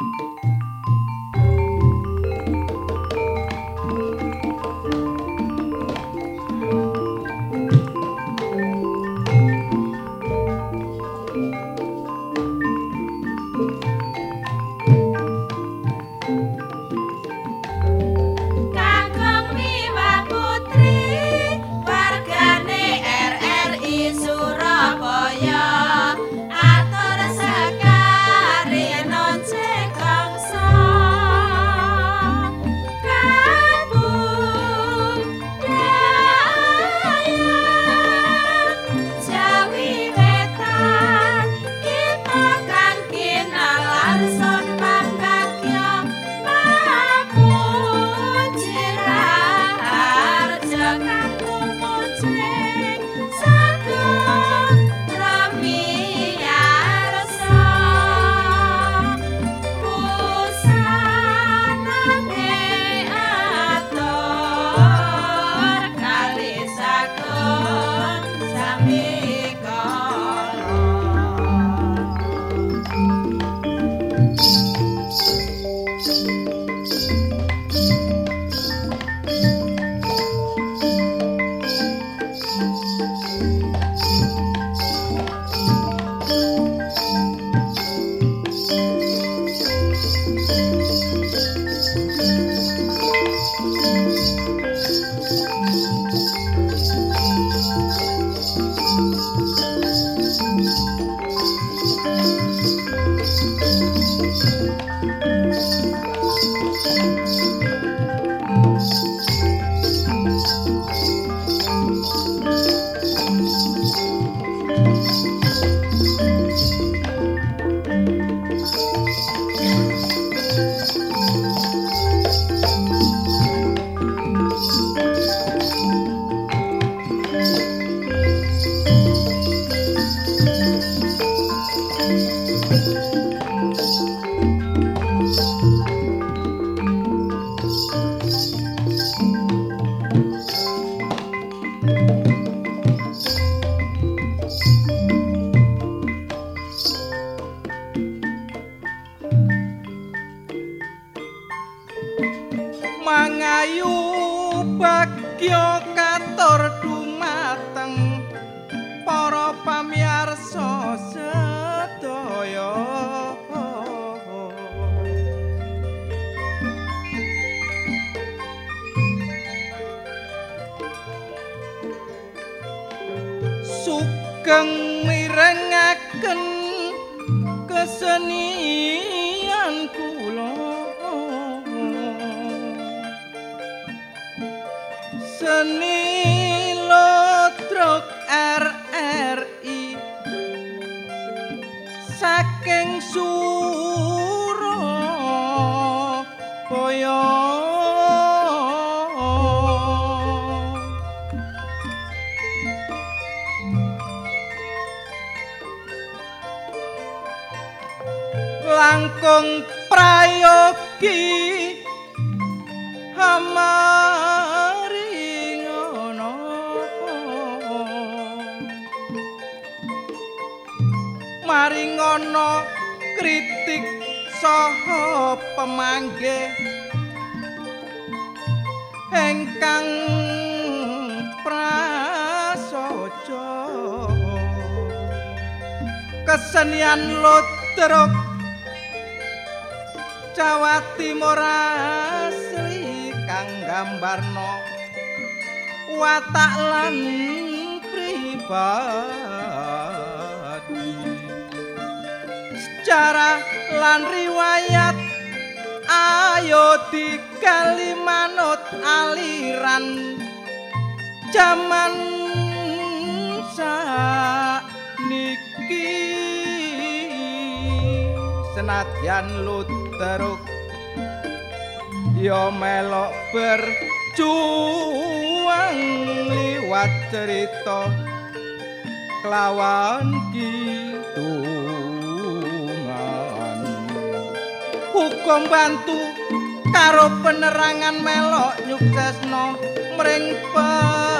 you kang mirengaken kesenian. nggih engkang prasaja. Kesenian lodrok Jawa Timur asli kang gambarno. Watak lan pribadi. Secara lan riwayat ayo dikali manut aliran jaman niki senadyan luteruk yo melok berjuang liwat cerita kelawan kita uga bantu karo penerangan melok nyuksesno mring pe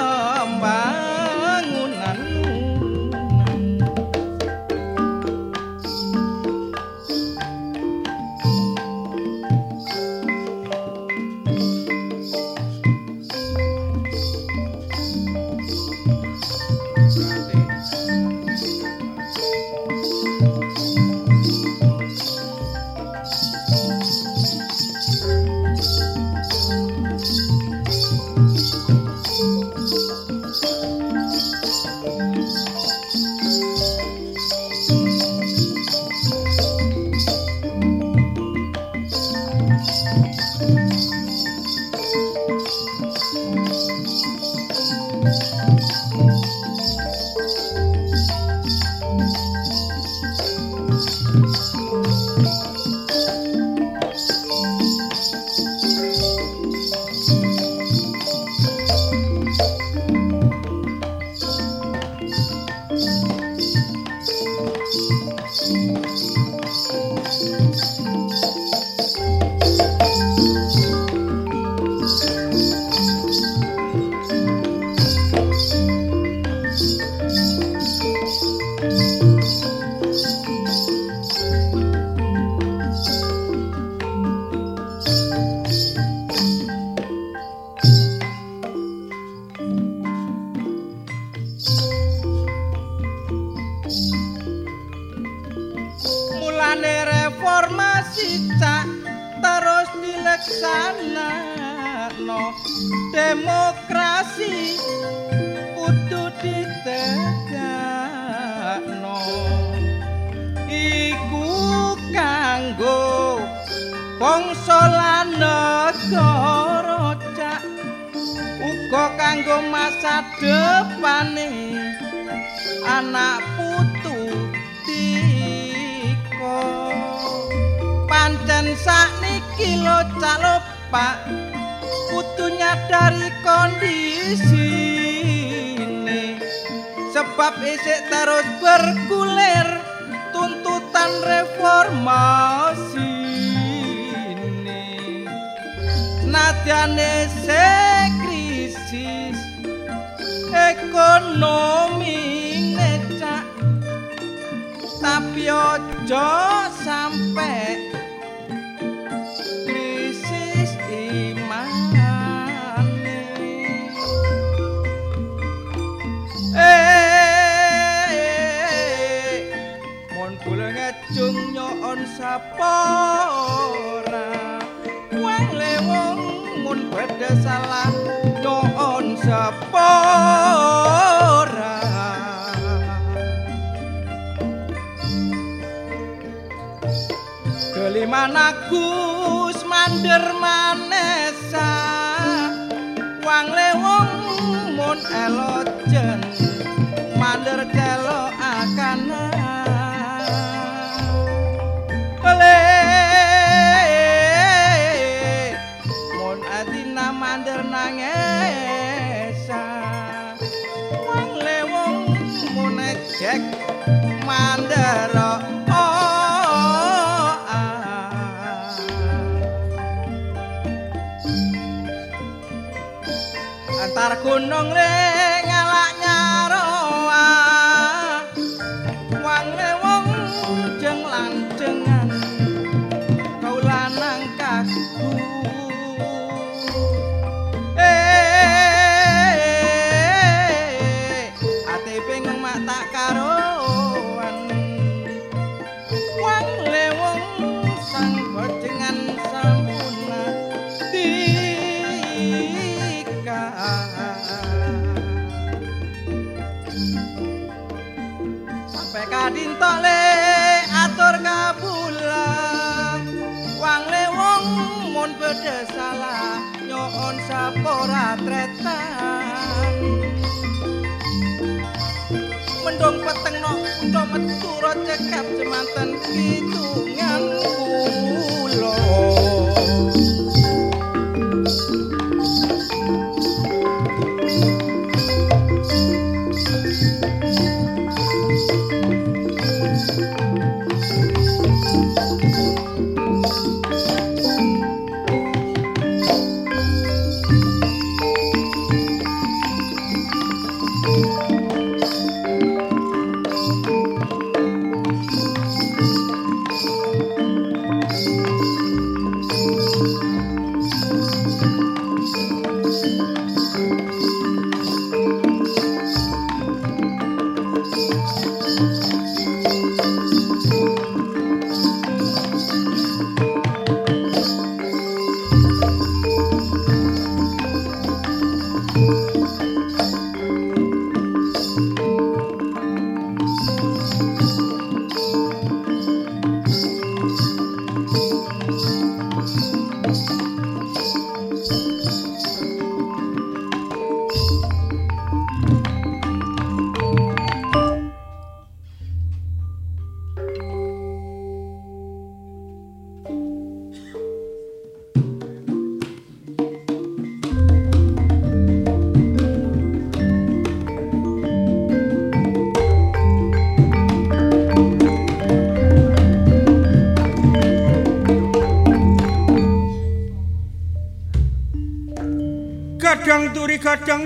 jek mandara. Oh, ah. Antar gunung le. dong peteng no untuk cekap semanten hitungan pulau.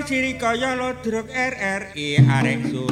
ciri kaya lodruk RRI arek su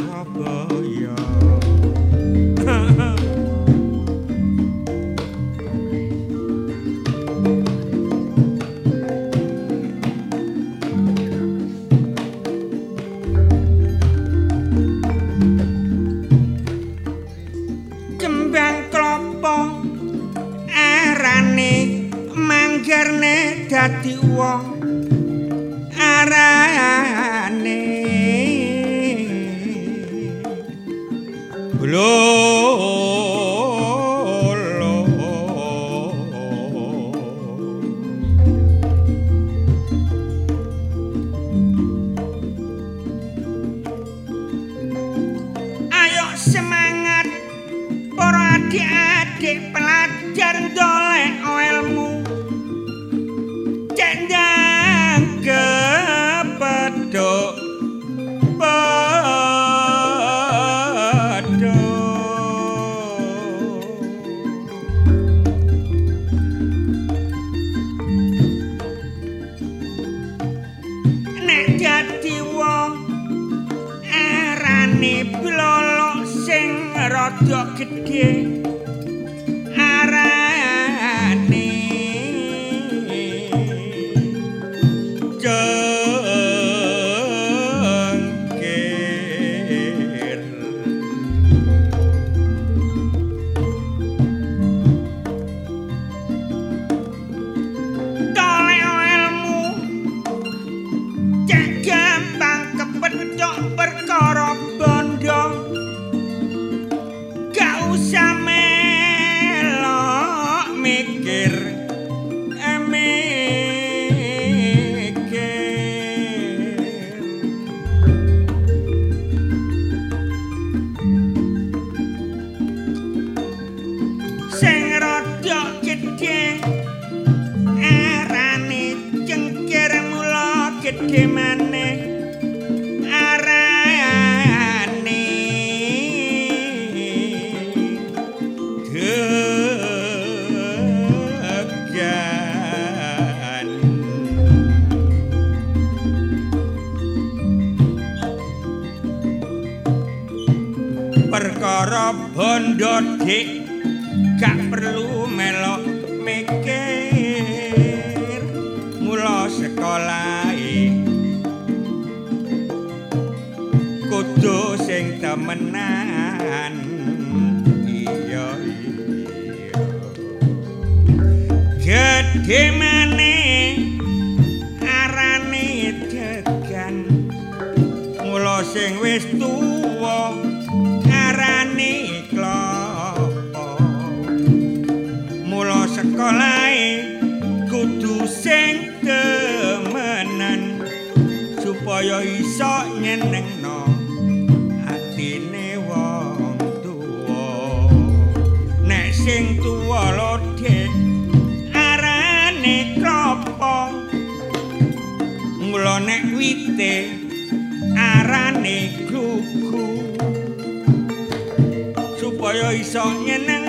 maneh arane degan mula sing wis tuwa wite arane glugu supaya iso nyenengno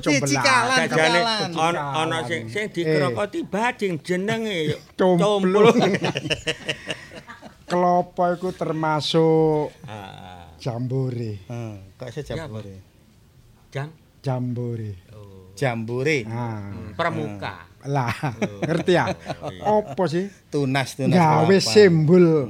jombelan. Jajane Cikalan. ana sing sing dikrokoti bading jenenge comblo. Klopo iku termasuk Ah, jambore. Hmm, kok iso jambore. Jam Jambore. oh, Jambore. Ah. pramuka. Lah, ngerti ya? Apa sih? Tunas tunas Gawe simbol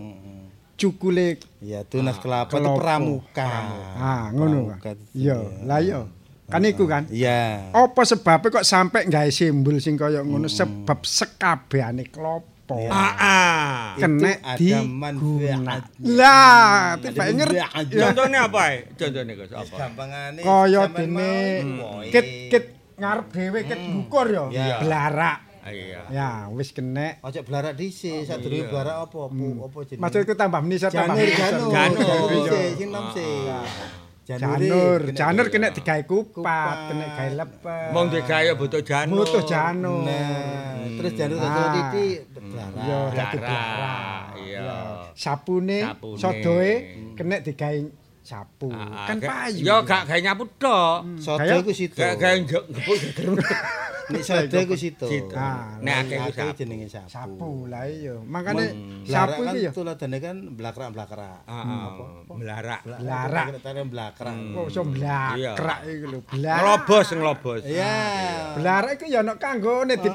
cukule. Iya, tunas kelapa itu kelapa. pramuka. Ah, ngono iya. lah iya. Kan iku kan. Iya. Apa sebabnya kok sampai gawe simbol sing kaya ngono sebab sekabehane klopo. Iya. Ah, ah. Kena Itu ada manfaatnya. Lah, tiba ngerti. Contohnya apa? ya? Contohnya Gus apa? Gampangane Kaya dene mau, woe. kit kit ngarep dhewe kit ngukur ya. Iya. Blarak. Iya. Ya, wis kenek. Ojo blarak dhisik, sadurunge blarak apa apa apa jenenge. Maksudku tambah menisor tambah Janur, janur, Janur. janur Iya. sing nom sih. Janur, janur di- kena digawe kupat, kena gawe lepet. Wong digawe butuh janur. Mutuh janur. Nah, terus janur dadi Ah. Iya, blarak. dadi Darah. Iya. Sapune, Sapune. sodoe kena digawe sapu. Ah, Kan kayak- payu. Yo gak gawe nyapu tok. Sodo Kayak- iku situ. Gak gawe ngepuk geger. Nek sodo iku situ. Ah, Nek akeh ku Akeh sapu. jenenge sapu. sapu lah iya. Makane Blarak sapu kan iki ya tuladane kan blakrak-blakrak. Heeh. Melarak. Blarak. Tare blakrak. kok iso blakrak iki lho. Blak. Ngelobos ngelobos. Iya. Blarak iku ya ana kanggone di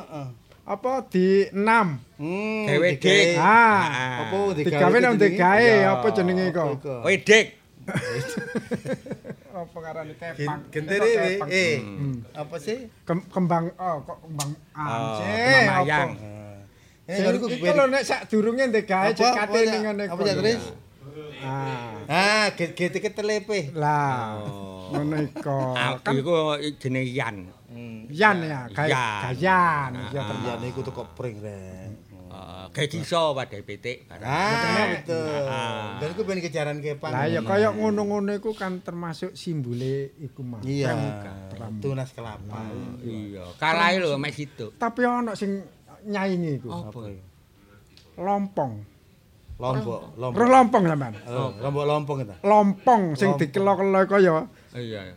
apa di enam. Hmm. Gawe dik. Ah. Apa Digawe nang jenenge? digawe Ya. apa jenenge kok? Iku. Wedek. Apa karane kepang? Gentere we. Kepang. eh. Hmm. Apa sih? Kem- kembang oh kok kembang Oh, anjing. Mamayang. Eh, ku iku lho nek sak durunge digawe Apa? cek Apa kate ya? ning ngene Apa ya, Tris? Ah, Ah, get ketelepe. lah. Oh. Ngono iku. Ah, Kan iku jenenge Yan. Yan ya, Yan. gayan. Ya Ah. Ya niku teko pring rek. Eh, Kayak kiso pada pitik. Ah, betul. Ah. Dan iku ben kejaran kepang. Lah ya kaya ngono-ngono iku kan termasuk simbole iku mah. Iya. Pramuka. Tunas kelapa. Iya. Kalahe lho mes itu. Tapi ana sing nyaingi iku. Apa? Lompong. Lombok, lombok. Roh lompong sampean. Oh, lombok lompong itu. Lompong sing dikelo-kelo kaya Iya.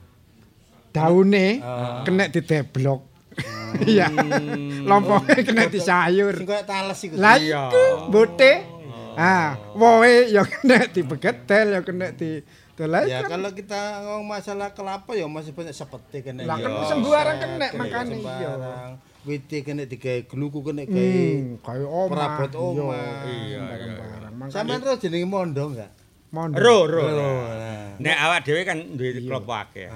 daune Ah. kena dideblok. Iya. Lompongnya kena disayur. Sing koyo tales iku. Lah iku bote. Ah, wohe ya kena dibegetel ya kena di dolai. Ya kalau kita ngomong masalah kelapa ya masih banyak seperti kena. Lah, kan sembarang kena, makanya iya. Witi kena digawe gluku kena gawe. Hmm, kaya omah. Perabot omah. Iya, Sampeyan ro jenenge mondo enggak? Mondok. Ro, ro. Nah. Nek awak dhewe kan duwe klopo akeh.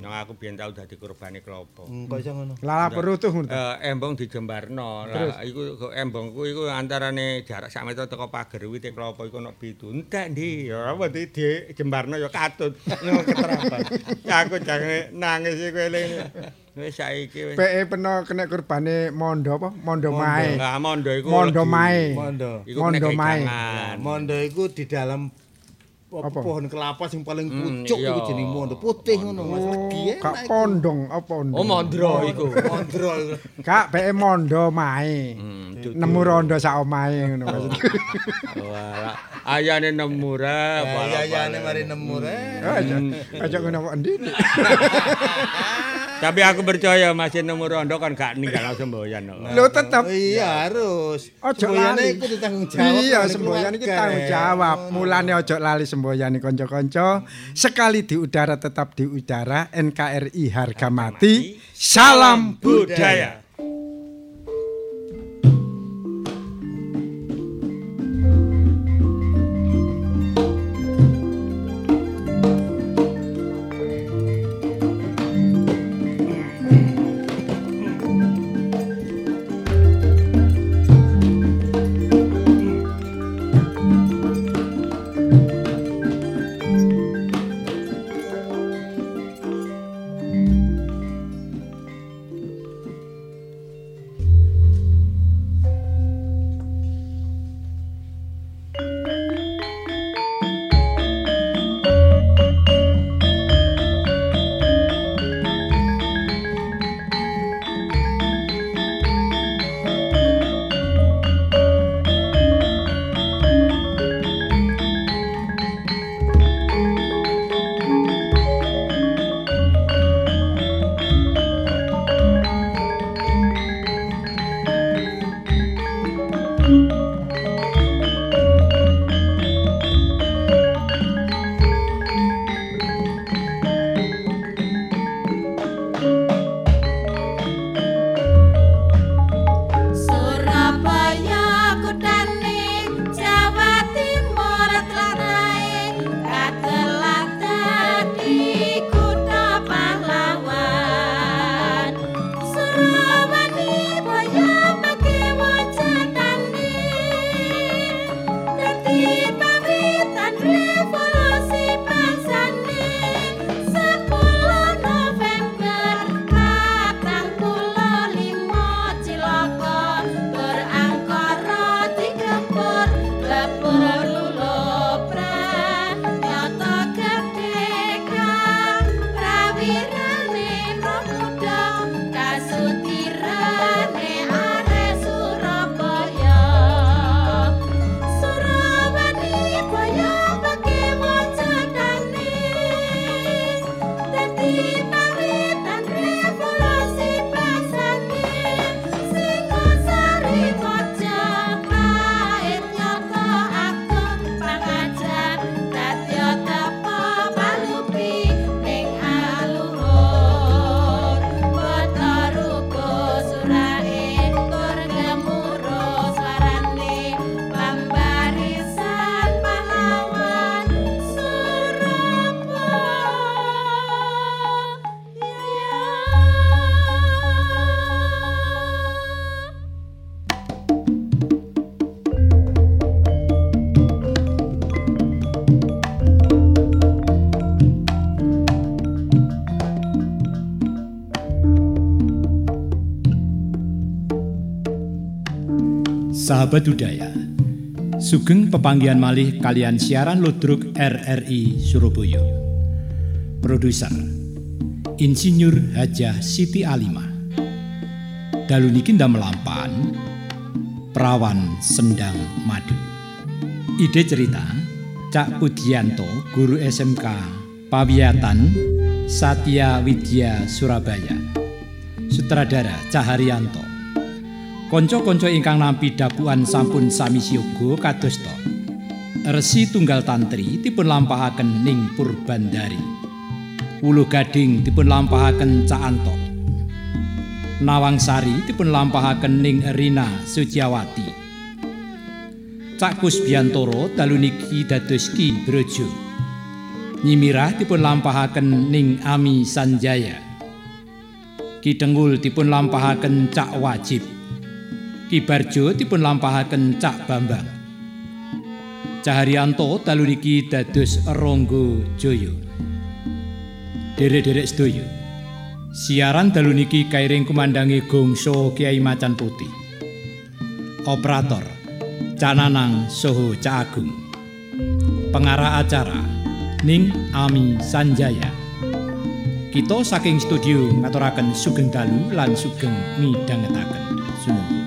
Nang aku biyen tau dadi korbane klopo. Hmm, kok iso ngono? Lah perutuh ngono. Eh embong dijembarno. Lah iku kok embongku iku antarane jarak sak meter teko pager wite klopo iku ono pitu. Entek ndi? Ya apa di dijembarno ya katut. Keterapan. Aku jange nangis iku eling. Wis saiki wis. PE peno kena kurbane mondo apa? Mondo mae. Lah mondo iku. Mondo mae. Mondo. Mondo mae. Mondo iku di dalam apa, pohon kelapa sing paling Hmm, pucuk iku jenenge mondo. Putih ngono, Mas legi Oh, gak enak iku. pondong apa pondong? Oh mondro iku. Mondro. Gak PE mondo mae. Hmm. Nemu rondo sak omahe ngono maksudku. Walah, ayane nemu ra. Ya ya ya mari nemu. Oh, Aja aja ngono kok endi. Tapi aku percaya masih nemu rondo kan gak ninggal semboyan. kok. Lho tetep Iya harus. Ojo Semboyane lali. iku ditanggung jawab. Iya, semboyan iki tanggung jawab. Mulane ojo lali semboyan kanca-kanca. Sekali di udara tetap di udara. NKRI harga mati. Salam budaya. Sahabat budaya, sugeng pepanggihan malih kalian siaran ludruk RRI Surabaya. Produser Insinyur Hajah Siti Alimah. Dalu niki melampan Perawan Sendang Madu. Ide cerita Cak Pudianto, guru SMK Pawiyatan Satya Widya Surabaya. Sutradara Caharyanto. Konco-konco ingkang nampi dapuan sampun sami siyoga kados to. Resi tunggal tantri dipun lampahaken ning Purbandari. Ulu Gading dipun lampahaken Cak Anto. Nawang Sari dipun lampahaken ning Rina Suciawati. Cak Kusbiantoro dalu niki dados Ki Brojo. Nyimirah dipun lampahaken ning Ami Sanjaya. Ki Denggul dipun lampahaken Cak Wajib. Ki Barjo dipun lampahaken Cak Bambang. Caharyanto dalu niki dados Ronggo Joyo. Derek-derek sedaya. Siaran dalu niki kairing kumandangi Gongso Kiai Macan Putih. Operator Cananang Soho Cak Agung. Pengarah acara Ning Ami Sanjaya. Kita saking studio ngaturaken sugeng dalu lan sugeng midhangetaken. Sumangga.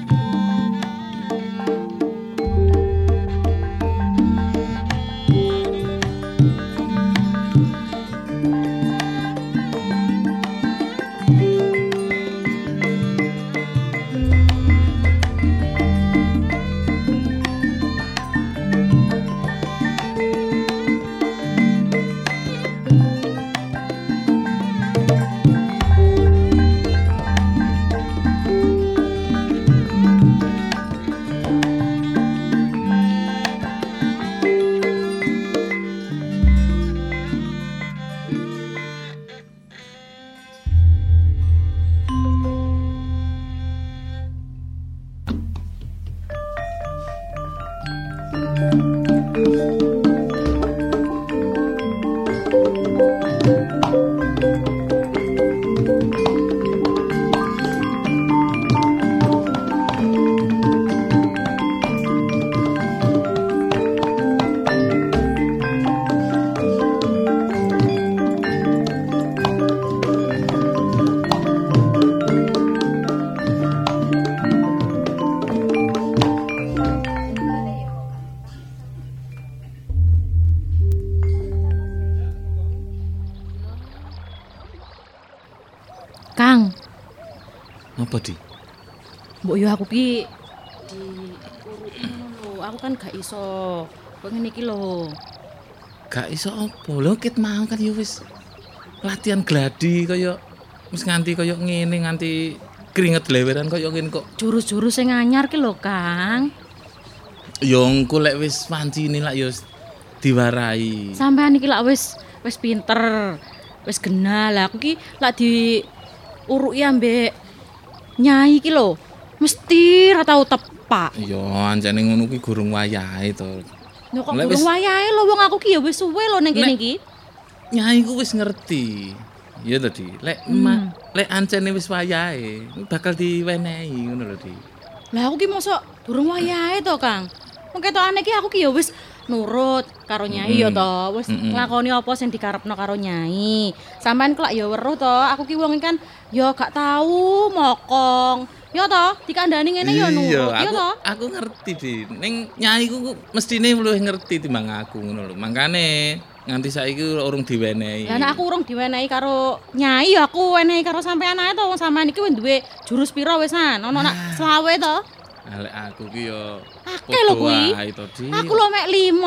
Aku ki di ngono lho. Aku kan gak iso. Pengen iki lho. Gak iso apa? Lho ket mau kan ya wis latihan gladi kaya wis nganti kaya ngene nganti keringet leweran kaya ngene kok. Jurus-jurus sing anyar ki lho, Kang. Ya engko lek wis wancine lak ya diwarai. Sampean iki lak wis wis pinter. Wis genah lah aku ki lak di uruki ambek nyai ki lho. Mesti ra tau tepak. Ya ancene ngono kuwi gurung wayahe to. Lho kok Lek wis- wayahe lho wong aku ki ya wis suwe lho ning kene iki. Nyai ku wis ngerti. Ya tadi, lek ma, lek ancene wis wayahe bakal diwenehi ngono lho, Di. Lah aku ki mosok durung wayahe to, Kang. Wong ketokane ki aku ki ya wis nurut karo nyai ya to, wis Mm-mm. nglakoni apa sing dikarepno karo nyai. Sampean kelak ya weruh to, aku ki wong kan ya gak tau mokong. Ya to, dikandani ngene ya nurut, ya to. aku ngerti di. Ning nyai ku mestine luwih ngerti timbang aku ngono lho. Mangkane nganti saiki urung diwenehi. Lah nek aku urung diwenehi karo nyai ya aku wenehi karo sampean ae to, wong sampean iki wis duwe jurus pira wisan? Ono nak selawe to. Ah, lek aku ki yo Akeh lho kuwi. Aku lho mek 5.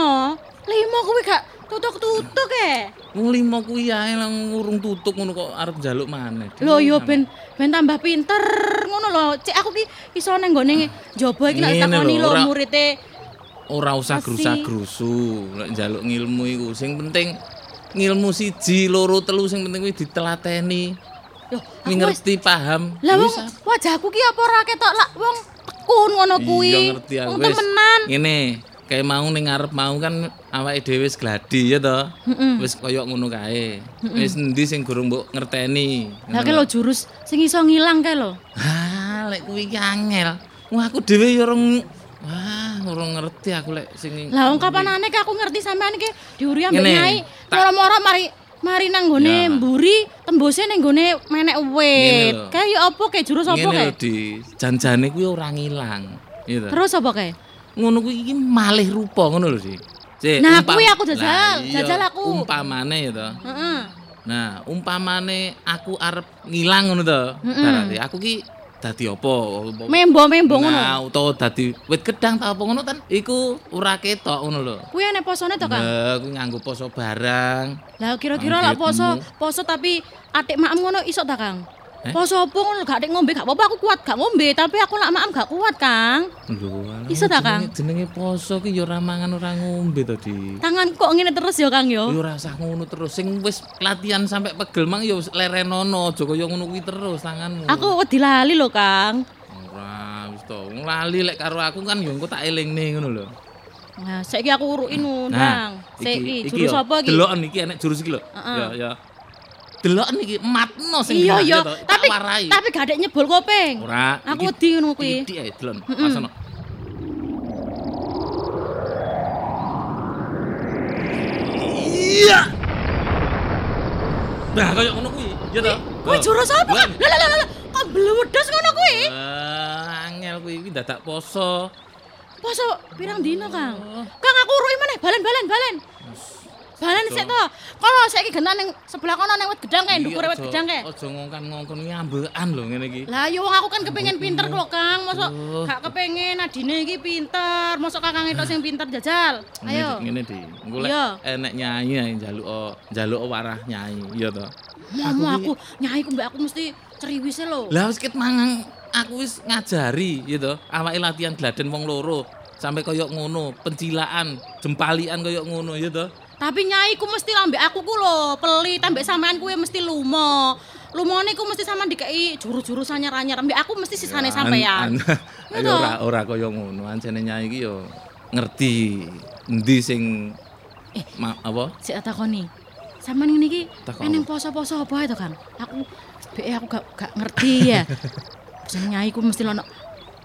5 kuwi gak tutuk-tutuk e. Wong limo kuwi ae lang urung tutuk ngono kok arep njaluk maneh. Lho yo ben ben tambah pinter ngono lho. Cek aku ki iso nang nggone njaba iki Ngene takoni lho, murite. ora usah grusa-grusu lek njaluk ngilmu iku. Sing penting ngilmu siji, loro, telu sing penting kuwi ditelateni. Yo, ngerti paham. Lah wong ah. wajahku ki apa ora ketok lak wong tekun ngono kuwi. Iya ngerti aku. Wong temenan. Ngene, kayak mau ning ngarep mau kan awake dhewe wis gladi ya to. Wis koyo ngono kae. Wis endi sing gurung mbok ngerteni. Lah ki lho jurus sing iso ngilang kae lho. Ha, lek kuwi ki angel. Wah, aku dhewe ya orang Wah, ora ngerti aku lek sing Lah wong kapanane aku ngerti sampean iki diuri ambek Ngene, nyai. Moro-moro mari mari nang nggone Ya. mburi tembuse ning nggone menek Ngene wit. Kayak ya apa kayak jurus apa ngene lho kayak? di janjane kuwi ora ngilang. Gitu. Terus apa kayak? Ngono kuwi iki malih rupa ngono lho, Di. Cek, Nah, kuwi aku jajal, Lah, iya, jajal aku. Umpamane ya to. Heeh. Nah, umpamane aku arep ngilang ngono to. Berarti aku ki dadi apa? Membo-membo ngono. Nah, utawa dadi wit gedang ta apa ngono kan iku ora ketok ngono lho. Kuwi enek posone to, Kang? Lah, kuwi nganggo poso barang. Lah kira-kira lak Anggitmu. poso, poso tapi atik maem ngono iso ta, Kang? Eh? Poso apa ngono gak atik ngombe gak apa-apa aku kuat gak ngombe, tapi aku lak maem gak kuat, Kang. Lho, Iso ta, Kang? jenenge- poso ki ya ora mangan ora ngombe to, Di. Tangan kok ngene terus ya, Kang yo. Ya ora usah ngono terus. Sing wis latihan sampai pegel mang ya lerenono, aja kaya ngono kuwi terus tanganmu. Aku wedi lali lho, Kang. ora wis to. Lali lek karo aku kan ya engko tak elingne ngono lho. Nah, saiki aku uruki nundang. Saiki jurus ya, apa iki? Deloken iki enek jurus iki lho. Ya ya. Deloken iki matno sing Iya, iya. Tapi warai. tapi gak ada nyebul kopeng. ora. Aku wedi ngono kuwi. Titik ae delon. Mm-mm. Pasono. Iya. Nah, kaya ngono kuwi, ya to. Kuwi jurus apa? Lah lah lah lah. Kok blewedes ngono kuwi? Angel kuwi iki dadak poso. Poso pirang dino, Kang? Kang aku uruki meneh, balen balen balen. Balen sik to. Kono saiki genah ning sebelah kono ning wit gedang kae, ndukur wit gedang kae. Aja ngongkon-ngongkon nyambekan lho ngene iki. Lah yo wong aku kan kepengin pinter lho, Kang. Mosok gak kepengin adine iki pinter. Mosok Kakang itu sing pinter jajal. Ayo. Ngene di. Engko lek enek nyanyi ae njaluk njaluk warah nyanyi, iya to. Mau aku nyai ku mbak aku mesti ceriwise lho. Lah wis ket mangang aku wis ngajari ya to. Awake latihan gladen wong loro. Sampai koyok ngono, pencilaan, jempalian koyok ngono ya to. Tapi nyai ku mesti lambe aku ku lho, pelit ambek sampean kuwi mesti lumo. Lumone ku mesti sampean dikei jurus-jurus anyar-anyar. Ambek aku mesti sisane sampean. Ayo ora ora koyo ngono. Ancene nyai iki yo ngerti endi sing Eh. ma, apa? Sik tak takoni. Sampean ngene iki meneng poso-poso apa itu kan? Aku be aku gak gak ngerti ya. Sing nyai ku mesti lono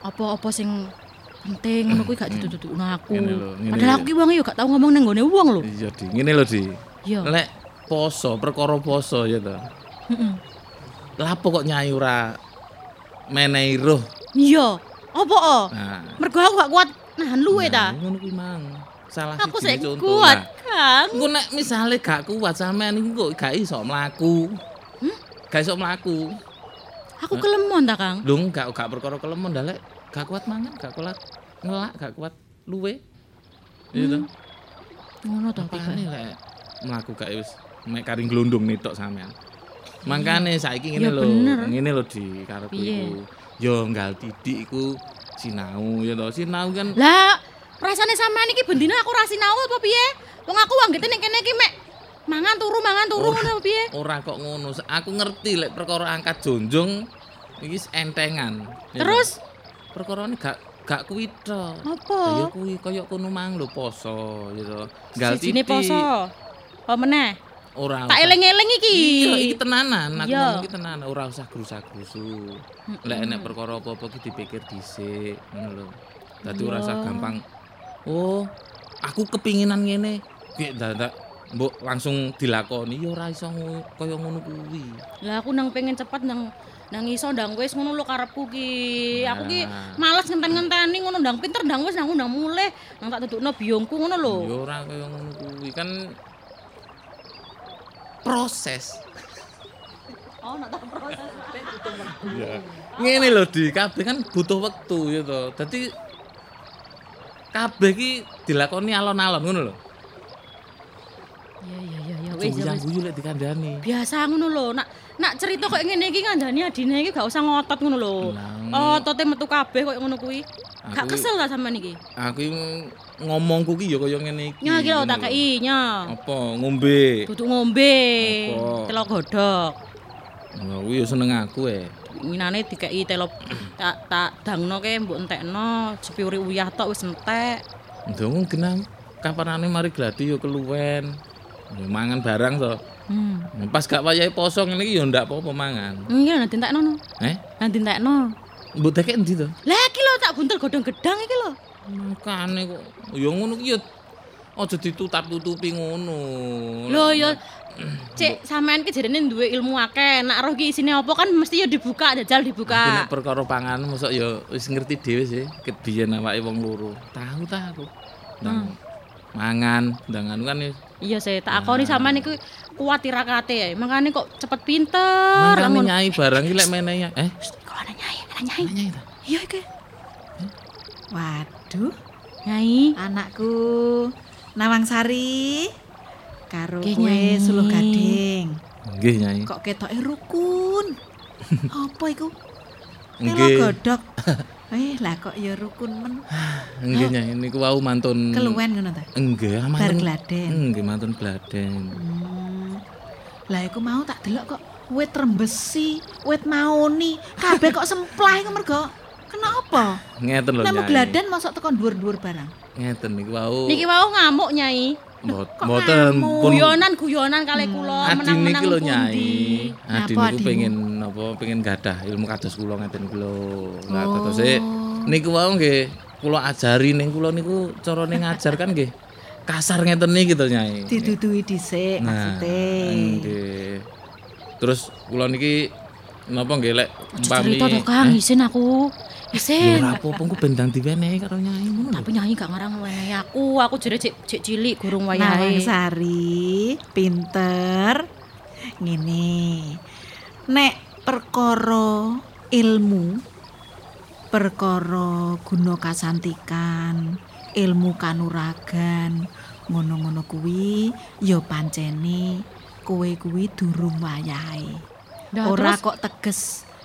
apa-apa sing penting ngono kuwi gak aku. Ngene lho, ngene Padahal aku ki wong yo gak tau ngomong nang nggone wong lho. Iya, Di. Ngene lho, Di. Lek poso, perkara poso ya to. Heeh. Lapo kok nyai ora menehi roh? Iya. Apa oh? Nah, Mergo aku gak kuat nahan luwe ta. Nah, ngono kuwi mang. Salah Aku sik contoh. kuat, Kang. Engko nek misale gak kuat sampean iki kok gak iso mlaku. Hmm? Gak iso mlaku. Aku kelemon ta, Kang. Lho gak gak perkara kelemon dah gak kuat mangan, gak kuat ngelak, gak kuat luwe. Iya to. Ngono to, Apane lek mlaku gak wis mek karing glondong nitok sampean. Mangkane saiki ngene Ya lho, ngene lho di karepku iku. Yo nggal didik iku sinau ya to. Sinau kan Lah, rasane sampean iki bendina aku ra sinau apa piye? Wong aku wanggete ning kene iki mek mangan turu mangan turu ngono apa piye? ora kok ngono. Aku ngerti lek perkara angkat jonjong iki entengan. Ya. Terus perkara ini gak gak kuwi tok. apa? Ya kuwi kaya kono mang lho poso ya to. Sijine titik. poso. Apa meneh? Ora. Tak eling-eling iki. Iya, iki tenanan. Aku ngomong iki tenanan, ora usah gerusak-gerusu. Lek enek perkara apa-apa ki dipikir dhisik, ngono lho. Dadi ora usah gampang. Oh, aku kepinginan ngene. Ki dadak mbok langsung dilakoni ya ora iso kaya ngono kuwi. Lah aku nang pengen cepet nang nang iso ndang wis ngono lho karepku ki. Aku ki Nah. males ngenten-ngenteni ngono ndang pinter ndang wis ndang ndang mulih nang tak tutupno biungku ngono lho. Ya ora kaya ngono kuwi kan proses. Oh, nak tak proses. Ngene lho di kabeh kan butuh wektu ya to. Dadi kabeh ki dilakoni alon-alon ngono lho. Wis ya, wis. guyu lek dikandani. Biasa ngono lho. Nak nak cerita kok ngene iki ngandani adine iki gak usah ngotot ngono lho. Otote metu kabeh kok ngono kuwi. Gak kesel ta sampean iki? Aku ngomongku ki ya kaya ngene iki. Nya iki lho tak kei nya. Apa ngombe? Duduk ngombe. Apa? Telo godhog. Lah kuwi ya seneng aku e. Minane dikei telo tak tak dangno ke mbok entekno sepiuri uyah tok wis entek. Ndong genang kapanane mari gladi ya keluwen. Mangan barang to. Hmm. Pas gak wayahe poso ngene iki ya ndak apa-apa mangan. Iki lho dintekno no. Eh? Lah dintekno. Mbok deke endi to? Lah iki lho tak buntel godhong gedang iki lho. Makane kok ya ngono ki ya aja ditutup-tutupi ngono. Lho ya Cek sampean ki jarene duwe ilmu akeh. Nak roh ki isine apa kan mesti ya dibuka, jajal dibuka. nek perkara pangan mosok ya wis ngerti dhewe sih. Ket biyen awake wong loro. Tahu ta aku. Ndang mangan, ndangan kan ya Iya sih, tak akoni sampean iku kuat tirakate ya. Makane kok cepet pinter. Mangane lamun- nyai barang lek menehi. Eh, Kok ana nyai, ana nyai. nyai ta? Iya iki. Waduh, Nyai. anakku Nawang Sari karo kowe. Suluh Gading. Nggih, nyai. Kok ketoke rukun? Apa iku? Telo Nggih. godhog. Eh, lah kok ya rukun men. Nggih, nyai. Niku wau mantun Keluwen ngono ta? Nggih, ah, Bar mantun. gladen. Nggih, mantun gladen. Hmm. Lah iku mau tak delok kok wit rembesi, wit maoni, kabeh kok semplah iku mergo kena apa? Ngeten lho, nyai. gladen mosok tekan dhuwur-dhuwur barang. Ngeten niku wau. Niki wau ngamuk nyai. Mboten ngamuk? pun Guyonan-guyonan kalih kula menang-menang lho pundi. nyai. Adi Napa niku adimu? pengen napa pengen gadah ilmu kados kula ngeten lho. Lah Oh. terus niku wau nggih kula ajari ning kula niku carane ngajar kan nggih kasar ngeten niki to nyai. Didudui dhisik Nah, maksude. nggih. Terus kula niki napa nggih lek Cerita to Kang, isin aku. Ya Isin. ora apa-apa engko bendang diwenehi karo nyai ngono. Tapi nyai gak ngarang wenehi aku. Aku jere cek cek cilik gurung Nawang wayahe. Sari, pinter. Ngene. Nek perkara ilmu, perkara guna kasantikan, ilmu kanuragan, ngono-ngono kuwi ya pancene kowe kuwi durung wayahe. Ora terus? kok teges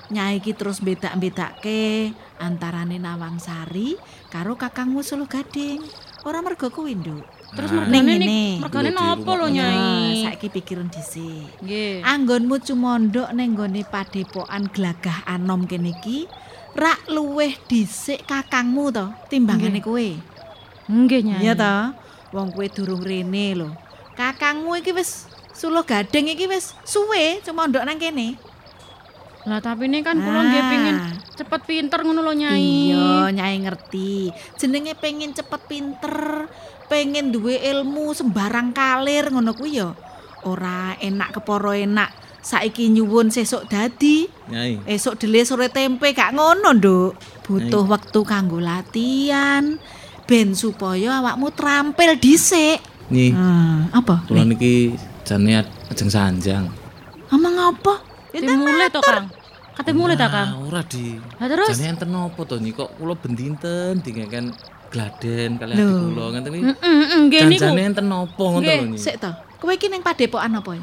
nyai iki terus bedak-bedake antarane Nawang Sari karo Kakangmu Suluh Gading. Ora mergo kuwi, Nduk. Terus Nah, mergane Ning ngene. mergane napa lho nyai? saiki pikiran dhisik. Nggih. Anggonmu cumondhok ning gone padepokan Glagah Anom kene iki rak luweh dhisik kakangmu to timbangane kowe. Nggih nyai. Iya to? Wong kowe durung rene lho. Kakangmu iki wis suluh gading iki wis suwe cumondhok nang kene. Lah tapi ini kan kula nggih Ah. pengin cepet pinter ngono lho nyai. Iya, nyai ngerti. Jenenge pengen cepet pinter, pengen duwe ilmu sembarang kalir ngono kuwi ya. Ora enak keporo enak. Saiki nyuwun sesuk dadi, Nyai. esuk dele sore tempe gak ngono, Nduk. Butuh wektu kanggo latihan ben supaya awakmu trampil dhisik. Nyi, Hmm, apa? kula Nih, niki jane ajeng sanjang. ngomong apa? Kate mulai to Kang. Kate mulai ta Kang. Ah, ora di. Lah terus? Jane enten napa to nyi kok kula bendinten dingeken gladen kali ati kula ngenten iki. Heeh, heeh, nggih niku. Janjane enten napa ngoten Nggih, lho nyi. Sik to. Kowe iki ning padepokan apa ya?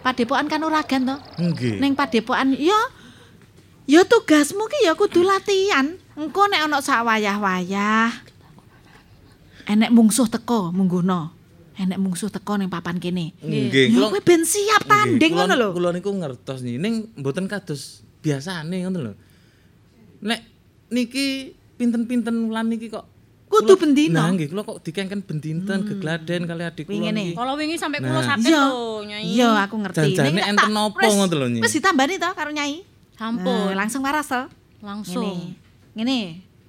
Padepokan kanuragan to? Nggih. Ning padepokan ya ya tugasmu ki ya kudu latihan. Engko nek ana sak wayah-wayah enek mungsuh teko mungguhno. Enek mungsuh teko ning papan kene. Nggih, Ya kowe ben siap tanding Nggih, ngono kula- lho. Kula niku ngertos ning mboten kados biasane ngoten lho. Nek niki pinten-pinten wulan niki kok Kudu bendina. Nah, nggih, kula kok dikengken bendinten gegladen kali adik kula niki. nih. Kalau wingi sampai kula Nah. sakit Iya. lho nyai. Iya, aku ngerti. Tak- enten napa ngoten lho, Nyi? Wis ditambani to karo Nyai. Sampun. Nah, langsung waras to. Langsung. Ngene. Ngene,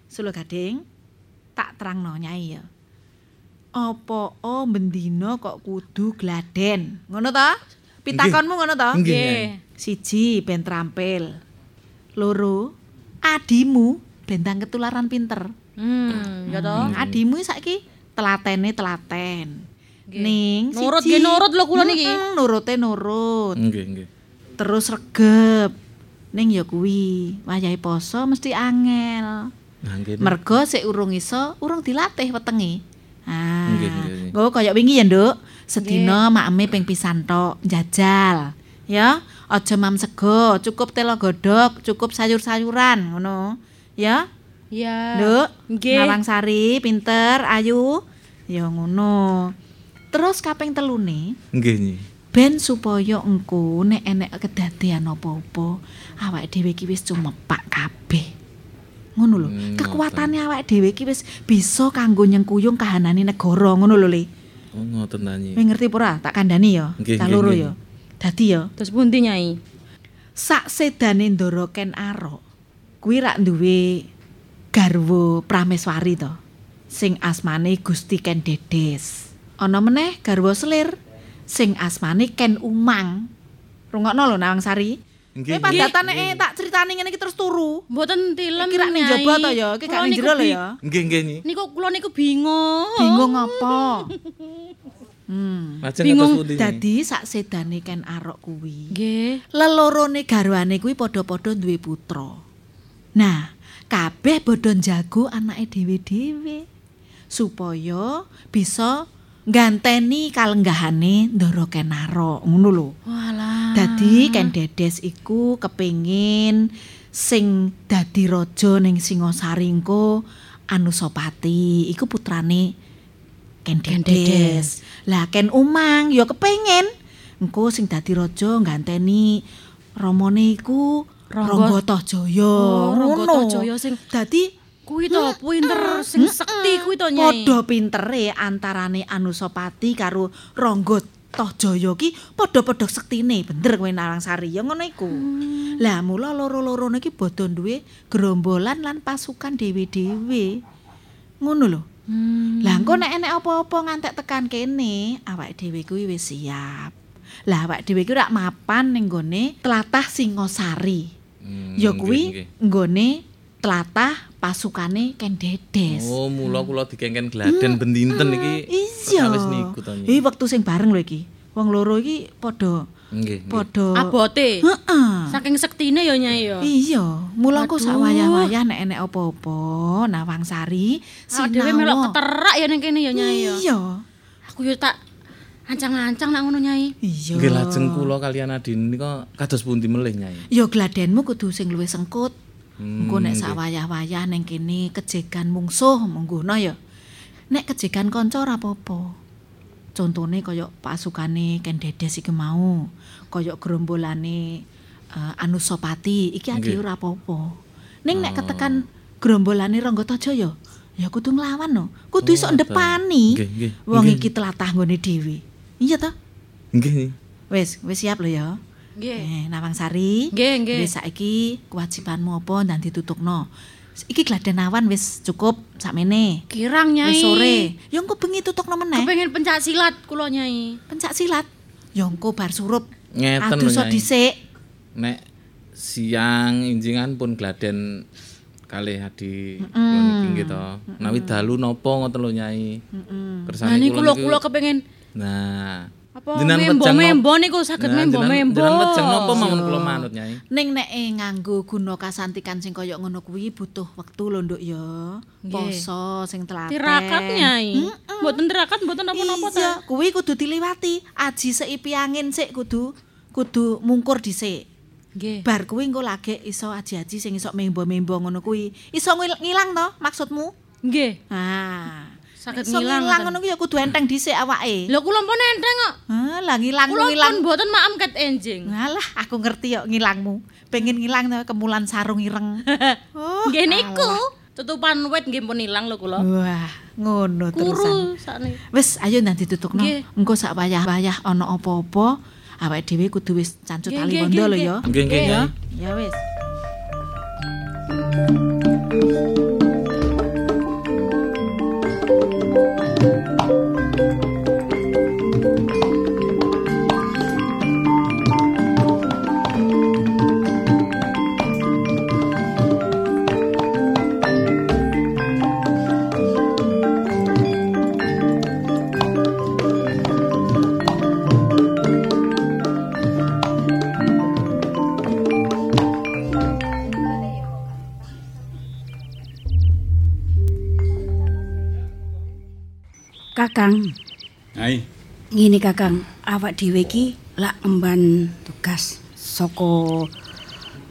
Suluh Gading. Tak terangno Nyai ya. Apa oh bendina kok kudu gladen? Ngono to? Pitakonmu ngono to? Nggih. Siji ben trampil. Loro, adimu bentang ketularan pinter. Hmm, ya toh. Adimu saiki telatene telaten. Nggih. Ning Nurut nggih, nurut lho kula niki. Mm-mm, nurute nurut. Nggih, nggih. Terus regep. Ning ya kuwi, wayahe poso mesti angel. Nah, nggih. Mergo sik urung iso, urung dilatih wetenge. Ah. Nggih, nggih. Nggo kaya wingi ya, Nduk. Sedina makeme ping pisan tok njajal. Ya, aja mam sego, cukup telo godhog, cukup sayur-sayuran ngono. Ya, Iya. Nduk. Nggih. Nawang Sari, pinter, ayu. Ya ngono. Terus kaping telune, Nggih, Nyi. ben supaya engko nek enek kedadean apa-apa, awake dhewe iki wis cumepak kabeh. Ngono lho. Hmm, Kekuatane awake dhewe iki wis bisa kanggo nyengkuyung kahanane negara ngono lho, Le. Oh, ngoten ta, Nyi. Ngerti apa ora? Tak kandhani ya. Nggih, Tak nggih, loro nggih. ya. Dadi ya, Terus pundi nyai? sak sedane Ndara Ken Arok kuwi rak duwe garwa Prameswari to. sing asmane Gusti Ken Dedes. Ana meneh garwa selir sing asmane Ken Umang. Rungokno lho Nawang Sari. Nggih, Kowe padatan nek tak critani ngene iki terus turu. Mboten tilem. Iki rak ning Nyai. jaba to ya, iki gak ning jero lho ya. Nggih, nggih. Niku kula niku bingung. Bingung apa? Hmm. Bingung dadi sak sedane Ken Arok kuwi. Nggih. lelorone garwane kuwi padha-padha duwe putra. Nah, kabeh bodho jago anake dhewe-dhewe supaya bisa nganteni kalenggahane Ndara Kenaro, ngono lho. Walah. Dadi Ken Dedes iku kepengin sing dadi raja ning Singosari engko Anusapati, iku putrane Ken Dedes. Lah Ken Umang ya kepengin engko sing dadi raja nganteni ramane iku Rangga- Tajaya. Oh, Rangga. Tajaya sing dadi kuwi to pinter sing sekti kuwi to Nyai. Padha pintere antarane Anusapati karo Rangga Tajaya ki padha-padha sektine, bener kowe Narangsari ya ngono iku. Lah mula loro-lorone iki bodho duwe gerombolan lan pasukan dhewe-dhewe. Ngono lho. Lah engko nek enek apa-apa ngantek tekan kene, awake dhewe kuwi wis siap. Lah awake dhewe kuwi rak mapan ning gone tlatah Singosari. Hmm, Ya kuwi nggone tlatah pasukane Ken Dedes. Oh, mula kula dikengken gladen ben dinten iki. Iya. perkawis niku to. Iki wektu sing bareng lho iki. Wong loro iki padha Nggih. padha Abote. Heeh. Saking sektine ya Nyai ya. Iya, mula kok sak wayah-wayah nek enek apa-apa, Nawang Sari Awak dhewe melok keterak ya ning kene ya Nyai ya. Iya. Aku yo tak ancang-ancang nak ngono Nyai. Iya. Nggih lajeng kula kalian Adin nika kados pundi melih Nyai? Ya gladenmu kudu sing luwih sengkut. Hmm, Engko nek nggih. sak wayah-wayah ning kene kejegan mungsuh mungguhna ya. Nek kejegan kanca ora apa-apa. Contone kaya pasukane Ken Dedes iki mau, kaya gerombolane eh, Anusapati iki ade ora apa-apa. Ning nek Oh. ketekan gerombolane Ranggataja ya kudu nglawan no. Kudu Oh, iso ndepani. Wong iki telatah nggone dhewe. Iya ta? Nggih. Wis, wis siap lho ya. Nggih. Eh, Nawang Sari. Nggih, nggih. Wis saiki kewajibanmu apa dan ditutukno. Iki gladen awan wis cukup sakmene. Kirang Nyai. Wis sore. Ya engko bengi tutukno meneh. Kepengin pencak silat kula Nyai. Pencak silat. Ya engko bar surup. Ngeten lho Aduh so Nyai. dhisik. Nek siang injingan pun gladen kalih adi kula niki nggih to. Nawi dalu napa ngoten lho Nyai. Nah Kersane niku kula kula kepengin Nah, apa membo-membo nop- niku saged membo-membo. jenengan wejeng napa mawon kula manut Nyai? Ning nek nganggo guna kasantikan sing kaya ngono kuwi butuh wektu lho Nduk ya. Poso sing telaten. Tirakat Nyai. Mboten tirakat mboten napa-napa ta. Iya, kuwi kudu diliwati. Aji seipi angin sik kudu kudu mungkur dhisik. Nggih. Bar kuwi engko lagi iso aji-aji sing iso membo-membo ngono kuwi. Iso ngil- ngilang to maksudmu? Nggih. Ah. Saged Iso ngilang. ngilang ngono kuwi ya kudu enteng dhisik awake. Lho kula pun enteng kok. Ah, lah ngilang Kula ngilang. pun mboten maem ket enjing. Ngalah, aku ngerti yo ngilangmu. Pengen ngilang to kemulan sarung ireng. Oh, Nggih niku. Tutupan wit nggih pun ilang lho kula. Wah, ngono terusan. Kuru sakniki. Wis ayo nanti tutukno. Engko sak wayah-wayah ana apa-apa, awake dhewe kudu wis cancut tali bondo lho ya. Nggih nggih Ya, Nyai. Ya wis. Kakang, Hai, ngene Kakang, awak dhewe iki lak emban tugas saka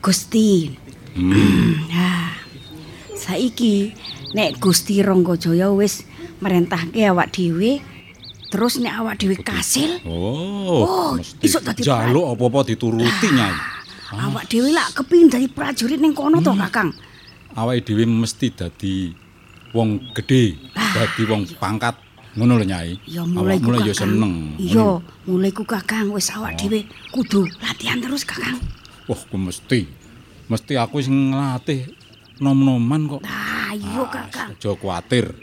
Gusti. Nah, saiki nek Gusti Ranggajaya wis merentahke awak dhewe, terus nek awak dhewe kasil, Oh, Oh, iso dadi jaluk apa-apa dituruti Nyai. awak dhewe lak kepingin dadi prajurit ning kono to, Kakang. Awake dhewe mesti dadi wong gedhe, dadi wong pangkat. Ngono lho Nyai. Ya mulai ku ya seneng. Iya, mulai ku Kakang wis awak dhewe kudu latihan terus, Kakang. Wah, ku mesti. Mesti aku sing nglatih nom-noman kok. Ah, iya Kakang. Aja kuwatir.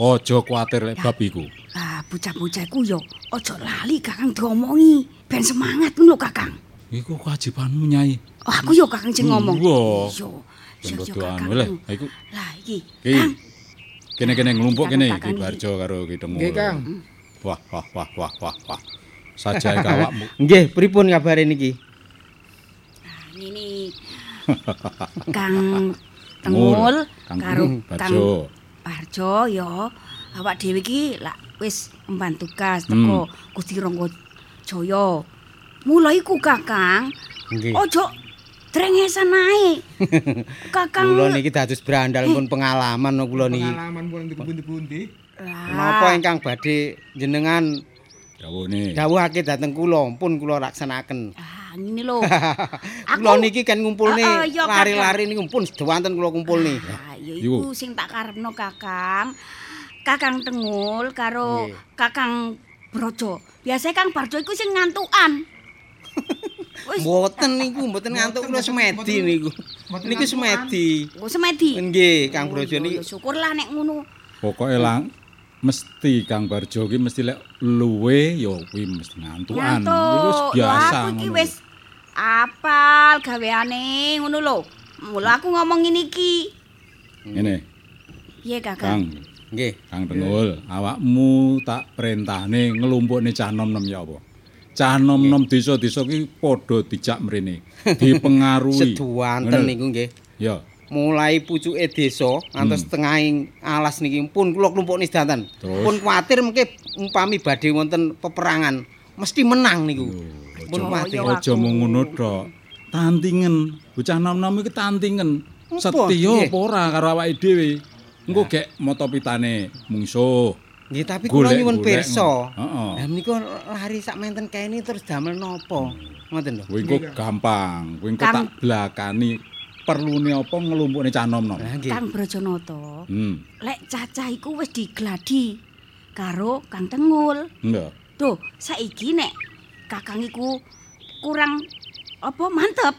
Aja kuwatir lek bab iku. Ah, bocah-bocah iku yo aja lali Kakang diomongi. Ben semangat ngono Kakang. Iku kewajibanmu Nyai. Oh, aku yo Kakang sing ngomong. Iya. Yo. Yo yo Kakang. iku Lah iki. Ki. Kang, Kene-kene nglumpuk Iki kene Kakang Ki Kakang Barjo karo Ki Dengul. Nggih, Kang. Wah, wah, wah, wah, wah, wah. Sajae kawakmu. Nggih, pripun kabare niki? ini Kang Tengul Kang karo Barjo. Kang Barjo yo awak dhewe iki lak wis emban tugas teko Gusti Rangga Jaya. Mula iku Kakang, Nggih. ojo drengesan ae. Kakang Kula niki dados brandal pun pengalaman no kula niki. Pengalaman pun pundi-pundi. Menapa ingkang badhe jenengan Dawuhne. dawuhake dhateng kula pun kula laksanaken. Ah, ngene lho. Kula niki kan ngumpulne iya, Kakang. lari-lari niku pun sedawanten kula kumpulne. Ah, ya Iku. sing tak karepno Kakang. Kakang Tengul karo. Kakang Brojo. Biasane Kang Barjo iku sing ngantukan. Mboten niku, mboten ngantuk kula semedi niku. Niku semedi. Engko semedi. Nggih, Kang Brojo Oh, niki ya syukurlah nek ngono. Pokoke lang mesti Kang Barjo ki mesti lek luwe ya kuwi mesti ngantukan. Wis biasa. aku iki wis apal gaweane ngono lho. Mula aku ngomong ngene iki. Ngene, Piye Kang. Kakang? Nggih. Kang Tengul, awakmu tak perintahne ngelumpukne cah nom-nom ya apa? Cah nom-nom desa-desa ki padha dijak mrene, dipengaruhi. Sedawanten Ngono. niku nggih. Ya, Mulai pucuke desa ngantos Hmm. tengahing alas niki pun kula klumpukne sedanten. Terus? Pun kuwatir mengke umpami badhe wonten peperangan mesti menang niku. Pun kuwatir. aja mung ngono tok. Tantingen, bocah nom-nom iki tantingen. Setya apa ora karo awake dhewe. Engko gek mata pitane mungsuh. Nggih, tapi kula nyuwun pirsa. Heeh. Lah menika lari sak menten kene terus damel napa? Ngoten lho. Kuwi engko gampang, kuwi tak blakani perlune apa cah nom-nom. Lah nggih. Kang Brojonata. Hmm, Lek cacah iku wis digladi karo Kang Tengul. enggak. Tuh, saiki nek Kakang iku kurang apa mantep.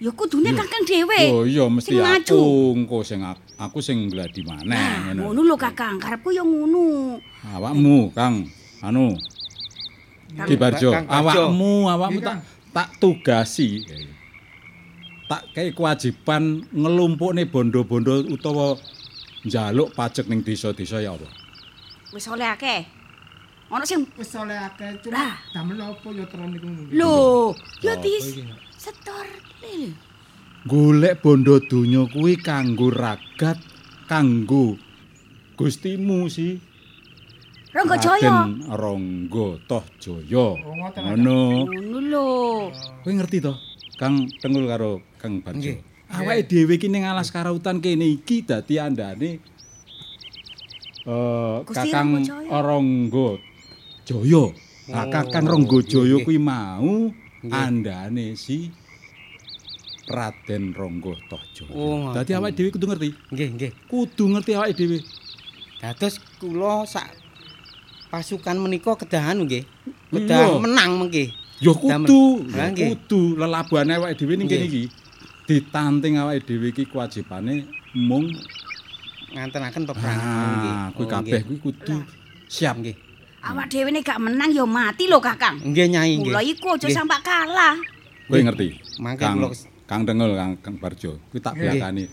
Ya kudune. Kakang dhewe. Yo iya mesti aku engko sing ak- aku sing gladi maneh Nah, ngono. ngono lho Kakang, karepku ya ngono. Awakmu, Kang, anu Ki Barjo, awakmu, awakmu tak tak tugasi. Tak kei kewajiban ngelumpukne bondo-bondo utawa njaluk pajak ning desa-desa ya apa? Wis oleh akeh. Ono sing Wis oleh akeh cuma damel apa ya terus niku. lho, ya dis setor lil. Golek bondo donya kuwi kanggo ragat, kanggo Gustimu sih. Rangga Jaya. Raden Rangga Tohjaya. ngoten, Ngono. Ngono lho. Kowe ngerti to? Kang Tengul karo Kang. Nggih. Awake dhewe iki ning alas karautan kene iki dadi andane eh Kakang Rangga Jaya. Jaya. Nah, Kakang Rangga Jaya kuwi mau andane si Raden Rangga Tohjaya. Oh, Dadi awake dhewe kudu ngerti. Nggih, nggih. Kudu ngerti awake dhewe. Dados kula sak pasukan menika kedahan nggih. Kedah menang mengke. Ya kudu, ya nggih. kudu lelabuhane awake dhewe ning kene iki. Ditanting awake dhewe iki kewajibane mung Ngantenaken peperangan nggih. Ah, kuwi Oh, kabeh kuwi kudu siap nggih. Awak dhewe nek gak menang ya mati lho Kakang. Nggih Nyai nggih. Mula iku aja sampai kalah. Kowe ngerti? Mangke kula Kang Dengel, Kang, Kang Barjo. Kuwi tak Nggih. belakani.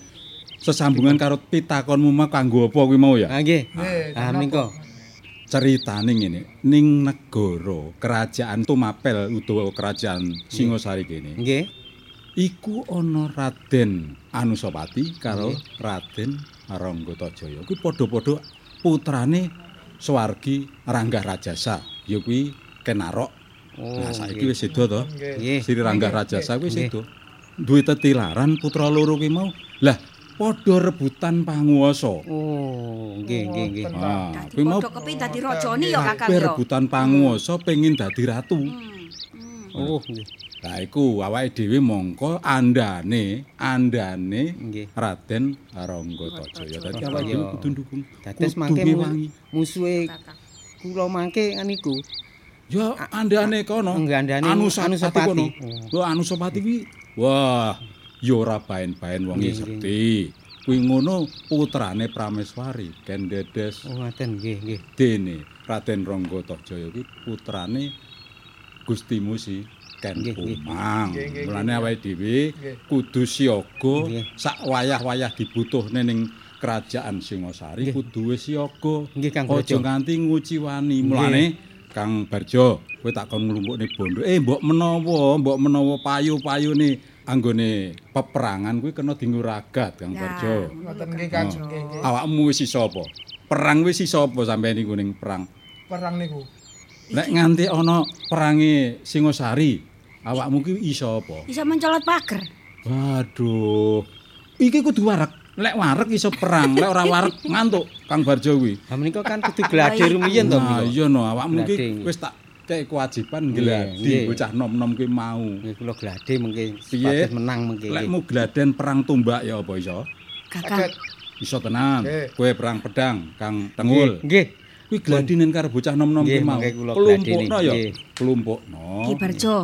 Sesambungan karo pitakonmu mah kanggo apa kuwi mau ya? Ah nggih. Nggih, Ah kenapa? menika. Ceritane ngene, ning negara kerajaan Tumapel utawa kerajaan Singosari kene. Nggih. Iku ana Raden Anusapati karo Raden Ranggata-Jaya. Kuwi padha-padha putrane Swargi Ranggah Rajasa. Ya kuwi Kenarok. Oh. Nah, saiki wis sedo to. Nggih. Sri Ranggah Rajasa kuwi Nggih. sedo. Duwe tetilaran putra loro kuwi mau. Lah, padha rebutan panguwasa. Oh, nggih nggih nggih. Ah, Dadi kuwi mau padha kepin dadi rajane ya Kakang ya. rebutan panguwasa pengin dadi ratu. Oh, nggih. Lah iku awake dhewe mongko andane, andane Nggih. Raden Ranggata-Jaya. Dadi awake dhewe kudu ndukung. Dados Kudu mangke musuhe kula mangke niku. Ya andane kono. Andane Anusapati Anusapati. kono. Lho Anusapati kuwi wah ya ora baen-baen wong sekti. kuwi ngono putrane Prameswari Ken Dedes Oh ngoten nggih nggih. dene Raden Rangga Tajaya kuwi putrane Gusti Musi Ken Nggih, nggih. Umang. Nggih, nggih, Mulane awake dhewe kudu siaga sak wayah-wayah dibutuhne ning kerajaan Singosari kudu wis siaga. Nggih Kang Aja nganti nguciwani. Mulane Kang Barjo, kowe tak kon nglumpukne bondo. Eh, mbok menawa, mbok menawa payu-payune anggone peperangan kuwi kena dienggo ragat Kang Barjo. Ngoten nggih Kang. Oh. Nggih. Awakmu wis iso apa? Perang wis iso apa sampeyan niku ning perang? Perang niku. Nek nganti ana perange Singosari, awakmu ki iso apa? Bisa mencolot pager. Waduh. Iki kudu warek. Lek warek iso perang, lek ora warek ngantuk Kang Barjo kuwi. Ha menika kan kudu gladi rumiyin to Nah, iya no, awakmu Gladi. ki wis tak kei kewajiban gladi bocah nom-nom ki mau. Nggih kula gladi mengke Piye? menang mengke. Lek mu gladen perang tumbak ya apa iso? Kakang. Iso tenan. Kowe perang pedang Kang Tengul. Nggih. Kuwi gladinen karo bocah nom-nom Nggih, mau. gladini, ya. nggih. Kelumpukno. Ki Barjo,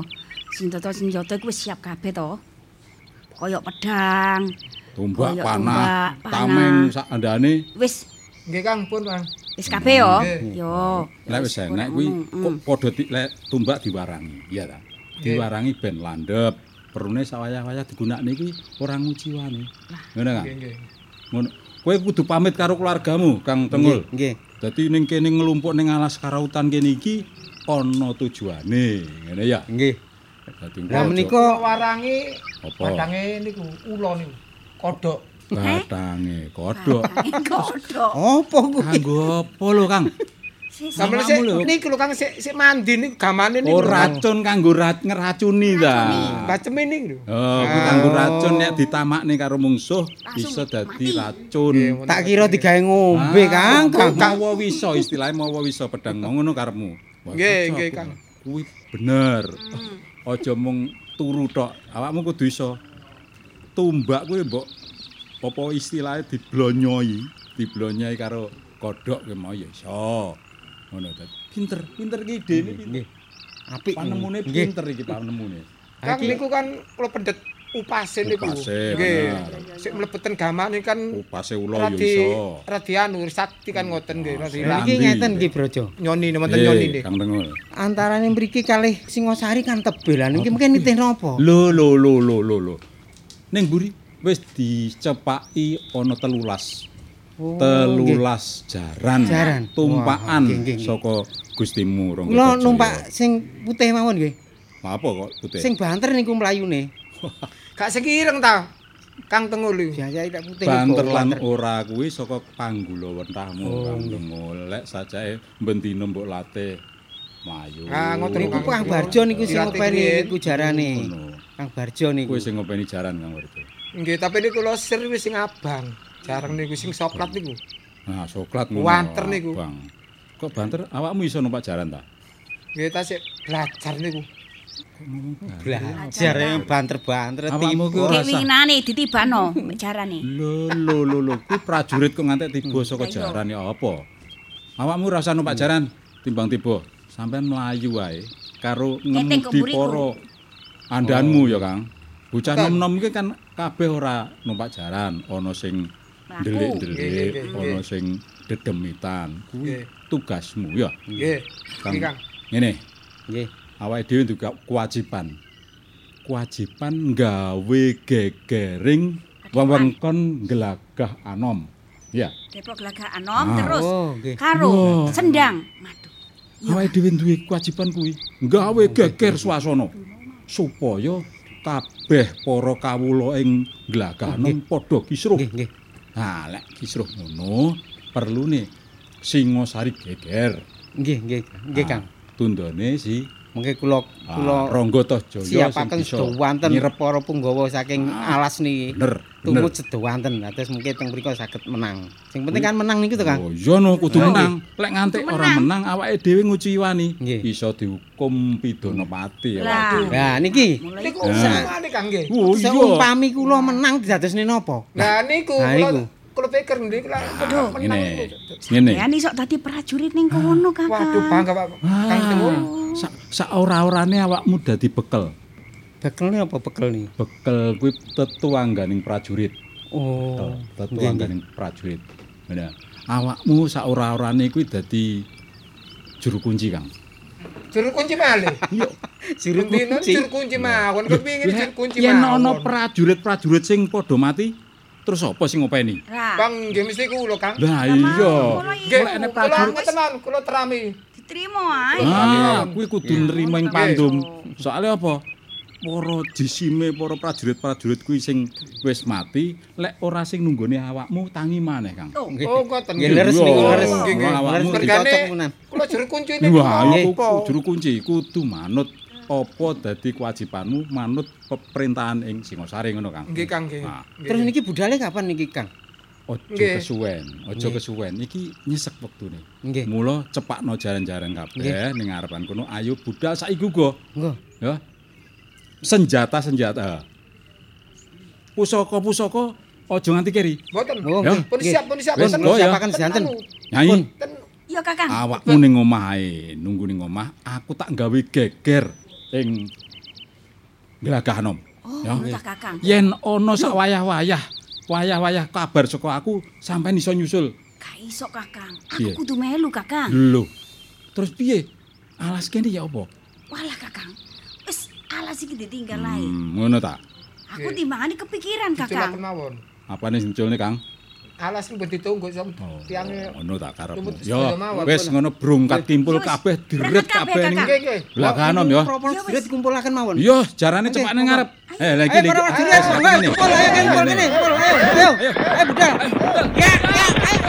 senjata-senjata iku wis siap kabeh to. Kaya pedang, tumbak, panah. tameng sak andane. wis Nggih Kang, pun Kang. Wis kabeh yo. Yo. Lek wis enek kuwi kok padha di lek tumbak diwarangi, iya ta. Diwarangi ben landhep. Perune sawayah-wayah digunakne iki ora nguciwani. Ngono kan? Nggih, nggih. Ngono. Kowe kudu pamit karo keluargamu, Kang Tengul. Nggih. Dadi ning kene nglumpuk ning alas karautan kene iki ana tujuane, ngene ya. Nggih. Dadi menika warangi Apa? badange niku ula niku. Kodok. Badange kodhok. Kodok. Apa kuwi? Kanggo apa lho, Kang? Sampeyan sik niku lho Kang sik sik mandi niku gamane niku. Oh, racun kanggo ra- ngeracuni ta. Baceme niku lho. Oh, kuwi kanggo racun nek ditamakne karo mungsuh bisa dadi racun. Tak kira digawe ngombe, Kang. Kang Kang. mawa wisa istilahnya mawa wisa pedang mau ngono karepmu. Nggih, nggih, Kang. Kuwi bener. Aja mung turu tok. Awakmu kudu iso tumbak kuwi mbok apa istilahnya diblonyoi, diblonyoi karo kodhok kuwi mau ya iso. Ngono ta. Pinter, pinter ki idene pinter. Apik. Panemune Nggih. pinter iki panemune. Kang niku kan kula pendet upase niku. Upase, Nggih. Sik mlebeten gamane kan Upase ula ya iso. radi anu sakti kan ngoten nggih. Radi niki ngeten nggih, Brojo. nyoni wonten nyoni nggih. Kang Tengul. Antarane mriki kalih Singosari kan tebel. Lah niki mungkin nitih napa? Lho lho lho lho lho lho. Ning mburi wis dicepaki ana telulas. Oh, telulas jaran. Jaran. Tumpakan Wah, nggih, nggih, nggih. saka Gustimu Rangga. Kula numpak sing putih mawon nggih. apa kok putih? Sing banter niku mlayune. Gak sekireng ta. Kang Tengul iku. Biasa tak putih banter lan ora kuwi saka panggula wentahmu Oh, Kang. Tengul. Lek sajake bendina mbok latih mayu. Ah, ngoten Niku Kang. Barjo niku sing ngopeni niku jarane. Kang Barjo niku. Kuwi sing ngopeni jaran Kang Barjo. Nggih, tapi niku kula sir wis sing abang. Jarang niku sing soklat niku. Nah, coklat Wanter niku. Bang. Kok banter awakmu iso numpak jaran ta? Nggih, ta sik belajar niku. Belajar yang banter-banter Awakmu tipu. ku ora Dek sah. winginane ditibano jarane. Lho lho lho lho, kuwi prajurit kok ngantek tiba saka jaran ya apa? Awakmu ora usah numpak jaran timbang tiba. Sampeyan mlayu wae karo ngemudi para andanmu ya, Kang. Bocah nom-nom iki kan kabeh ora numpak jaran, ana sing ndelik-ndelik, ana sing dedemitan. Kuwi tugasmu ya. Nggih. Kang. Nggih, Kang. Ngene, Nggih. awake dhewe juga kewajiban. Kewajiban gawe gegering wewengkon gelagah anom. Ya, Depok Gelagah Anom Ah. terus Oh, karo Wah. sendang. Maduh. awake dhewe duwe kewajiban kuwi gawe geger swasana supaya kabeh para kawula ing gelagah anom padha kisruh. Nggih, nggih. Nah, lek kisruh ngono perlune Singosari geger. Nggih, nggih. Nggih, Ah, Kang. Tundone si Mengke kula kula kula Rangga Tajaya siapaken sing bisa sedawanten nyerep para punggawa saking alas niki. bener. Tumut sedawanten. Dados mungkin teng mriku saged menang. Sing penting kan menang niku to, Kang. Oh iya no kudu menang. Lek nganti ora menang. awake dhewe nguciwani. Nggih. Iso dihukum pidana pati ya. Lah. niki Niku Nah. samane Kang nggih. Oh seumpami kula menang dadosne napa? Lah niku Nah, kula niku. kula pikir niku lah menang Ngene. Ngene. Ya iso dadi prajurit ning kono, Kakak. Waduh bangga Pak. Kang. Ah, sak sak ora-orane awakmu dadi bekel. Bekel ni apa bekel ni? Bekel kuwi tetuangganing prajurit. Oh. Tetu Nggih, angganing prajurit. Bener. Awakmu sak ora-orane kuwi dadi juru kunci, Kang. Juru kunci malih. Iya. Juru kunci. juru kunci mawon. Kepingin juru kunci Yen mawon. ana prajurit-prajurit sing padha mati, terus apa sing ngopeni? Bang, nggih mesti kula, Kang. Lah iya. Nggih, enek kula prajurit tenan, kula terami. Diterima ae. Ah, kuwi kudu nrimo ing pandum. Soale apa? Para jisime, para prajurit-prajurit kuwi sing wis mati, lek ora sing nunggone awakmu tangi maneh, Kang. Oh, ngoten. Nggih, leres niku, leres. Nggih, kula juru kunci ini. Wah, Nggih. iku juru kunci kudu manut apa dadi kewajibanmu manut peperintahan ing Singosari ngono, Kang. Nggih, Kang, nggih. Terus niki budale kapan niki, Kang? Ojo kesuwen, ojo kesuwen. Iki nyesek wektune. Nggih. Mula cepakno jaran-jaran kabeh ning ngarepan kono. Ayo budal saiki uga. Nggih. Ya. Senjata-senjata. Pusaka-pusaka aja nganti keri. Mboten. Oh. Pun siap, pun siap. Ya. Siapaken sedanten. Nyai, Iya Kakang. awakmu ning omah ae, nunggu ning omah, aku tak gawe geger ing Gelagah Nom. Oh, Ya. Kakang. Yen ana sak wayah-wayah, wayah-wayah kabar saka aku sampean iso nyusul. Gak iso Kakang. Aku kudu melu Kakang. Lho. Terus piye? Alas kene ya apa? Walah Kakang. Alas iki ditinggal ae. Hmm, ngono ta. Aku timbangane kepikiran Kakang. mawon. Apane sing diculne, Kang? Alas sing ditunggu sam Oh, tiange. ngono tak karepmu. Mawon, wis ngono brungkat kimpul Wis, kabeh diret kabeh, ning Kakang. Nggih, nggih. Gelagah Nom ya. Propol Ya, wis. spirit dikumpulaken mawon. Iya, jarane cepak ning ngarep. Eh. Ayo, para prajurit, ayo, kumpul, ayo, ayo, kumpul kene, kumpul, ayo, ayo, ayo, budal. Ya, ya, ayo.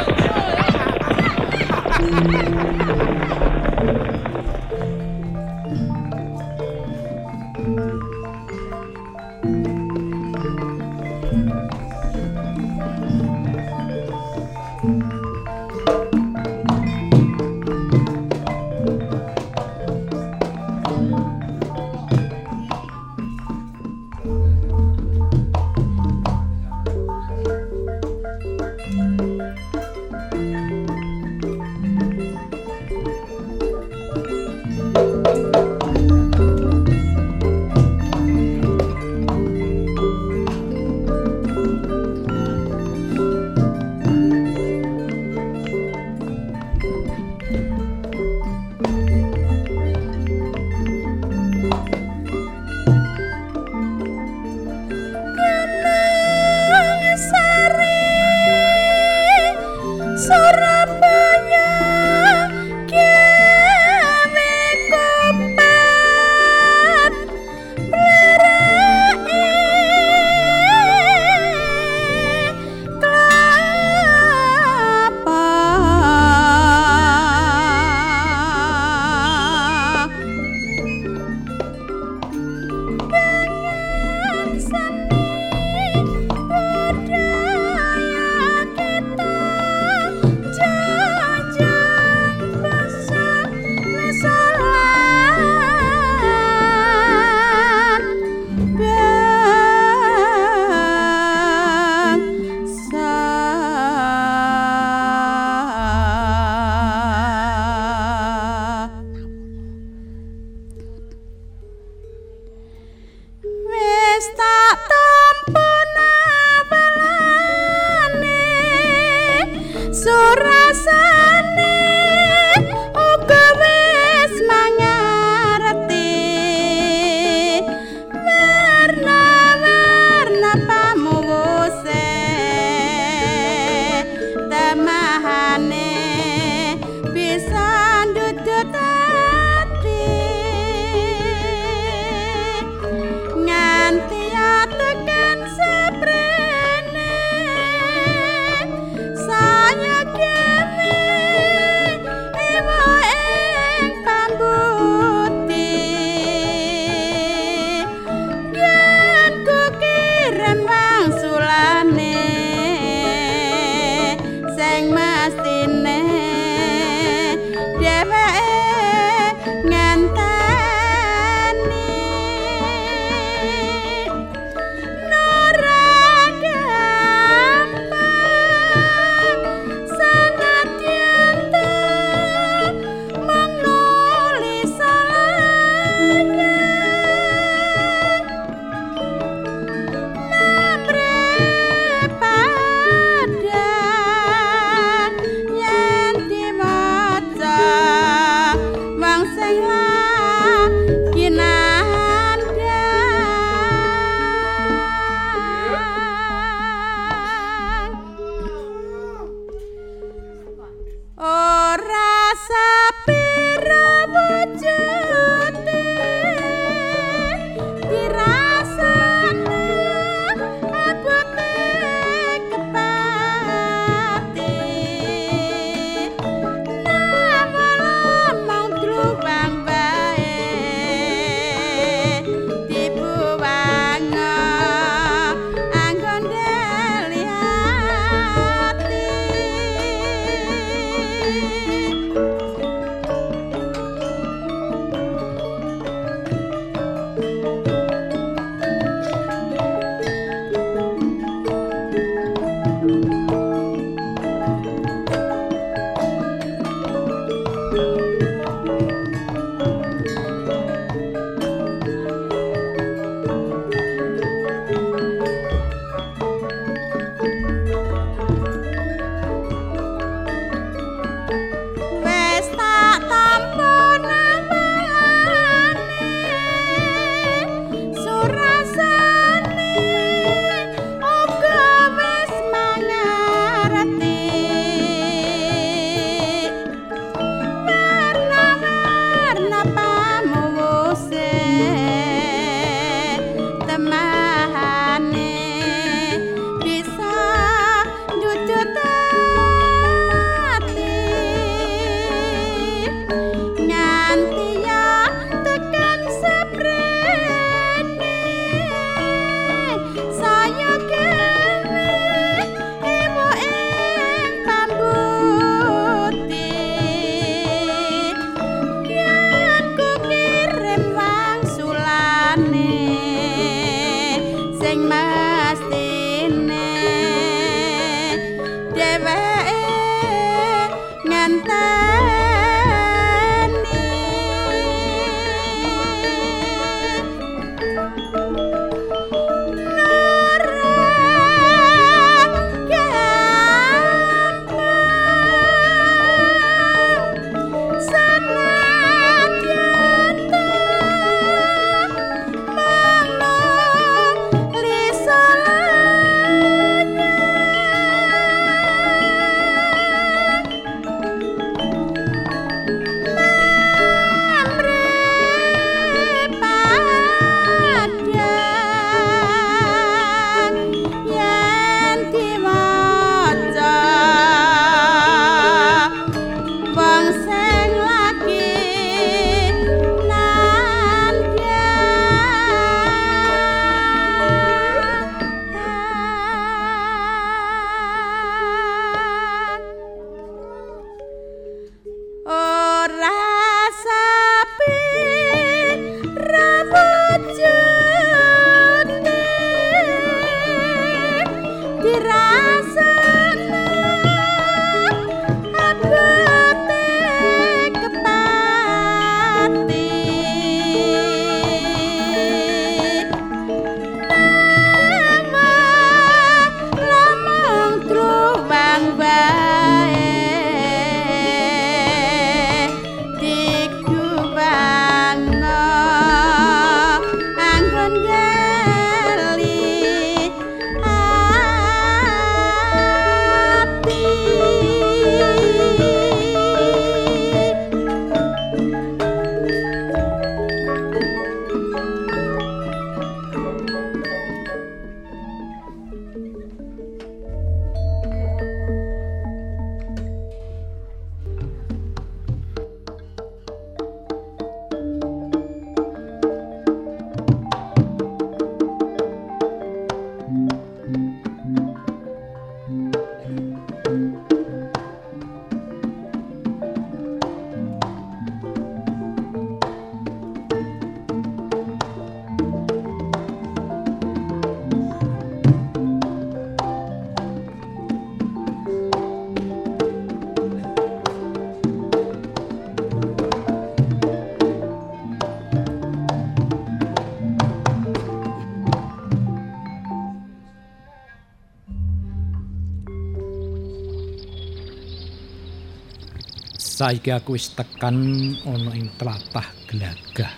Saiki aku wis tekan ana ing tlatah Glagah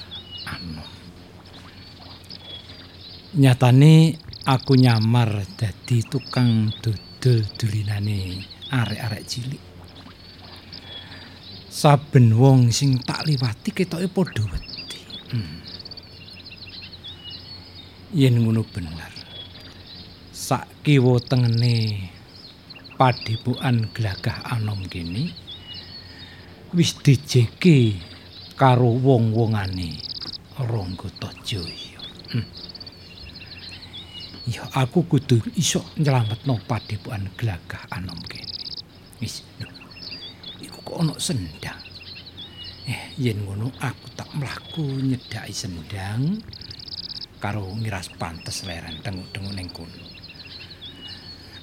Anom. Nyatane aku nyamar dadi tukang dodol dulinane arek-arek cilik. Saben wong sing tak liwati ketoke padha wedi. Hmm. Yen ngono bener. Sak kiwa tengene padipukan Glagah Anom kene wis dijeke karo wong-wongane Ranggata Jaya. Hmm. Ya aku kudu iso nyelametno padipukan Glagah Anom kene. Wis. Iku kok ana sendang. Eh, yen ngono aku tak mlaku nyedhaki sendang karo ngiras pantes leren tenguk-tenguk ning kono.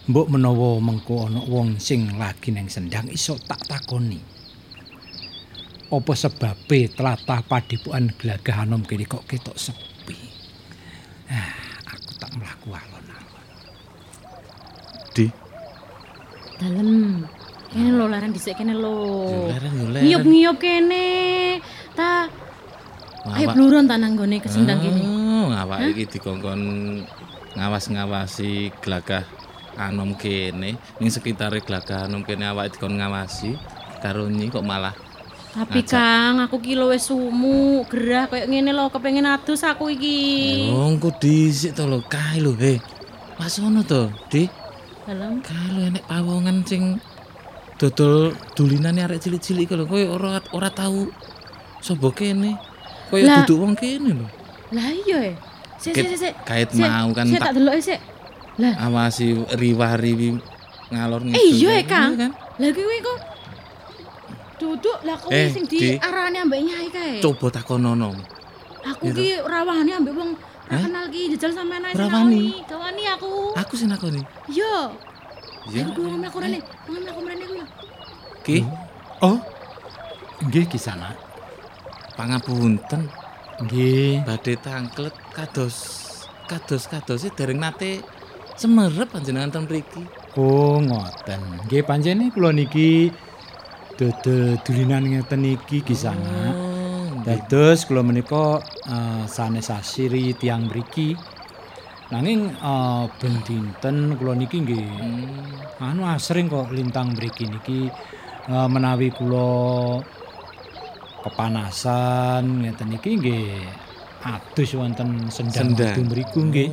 Mbok menawa mengko ana wong sing lagi ning sendang iso tak takoni. Apa sebabe tlatah padepokan Glagah Anom kene kok ketok sepi. Ah, aku tak mlaku alon-alon. Di. Dalem. Kene lho leren dhisik kene lho. Yo leren. Ngiyup-ngiyup kene. Ta Ayo bluron ta nang gone kesendang kene. Oh, awak Hah? iki dikongkon ngawas-ngawasi glagah anom kene ning sekitare glagah anom kene awak dikon ngawasi karo nyi kok malah Tapi ngajak. Kang, aku ki lho wis sumu, gerah koyo ngene lho, kepengin adus aku iki. Oh, engko dhisik to lho kae lho he. Mas to, Di. Dalem. Kae lho enek pawongan sing dodol dulinane arek cilik-cilik iki lho koyo ora ora tau sapa kene. Koyo duduk wong kene lho. Lah iya e. Sik sik sik. kait mau kan Sik tak- deloke sik. Lah, Awasi riwah-riwi ngalor eh ngidul iya kae. e Kang. kan? Lah kuwi kok duduk lah kuwi Eh, sing Di. diarani ambek nyai kae. Coba takonono. Aku Gitu. ki rawani ambek wong ra Hah? kenal ki jajal sampean ae Rawani? Rawani. Aku. Aku sing nakoni. Yo. Ya. Ayo kuwi mlaku rene. Ngomong mlaku rene kuwi. Ki, Oh. Nggih kisana. pangapunten. Nggih. Badhe tangklet kados kados kados dereng nate semerep panjenengan ten mriki. Oh, ngoten. Nggih pancene kula niki dodol dulinan ngeten iki kisana. Oh, Dados kula menika eh, sanes asiri tiyang mriki. Nanging eh, ben dinten kula niki nggih anu asring kok lintang mriki niki eh, menawi kula kepanasan ngeten iki nggih adus wonten sendang mriku nggih.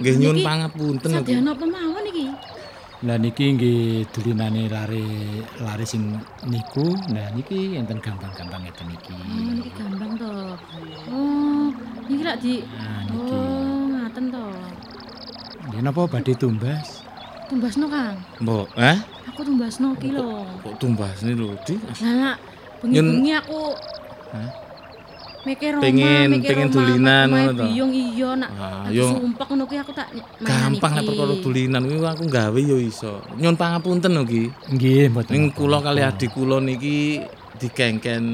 Nggih nyuwun pangapunten lho. Ki. Sadyan apa mawon iki? Lah niki nggih dulinane lare lare sing niku. Nah niki enten gampang-gampang ngeten iki. Oh, niki gampang to. Oh, niki lak di Nah niki. Oh, ngaten to. Nggih napa badhe tumbas? Tumbasno, Kang. Mbok, eh? Aku tumbasno ki lho. Kok tumbasne lho, Di? Lah bengi-bengi aku Hah? Mikir Roma, Pengen- mikir pengen Roma, dulinan ngono to? Biyung iya nak. Ah, yo. sumpek ngono kuwi aku tak Gampang nek perkara dulinan kuwi aku gawe yo iso. Nyuwun pangapunten lho Ki. Nggih, mboten. Ning kula kali adik kula niki dikengken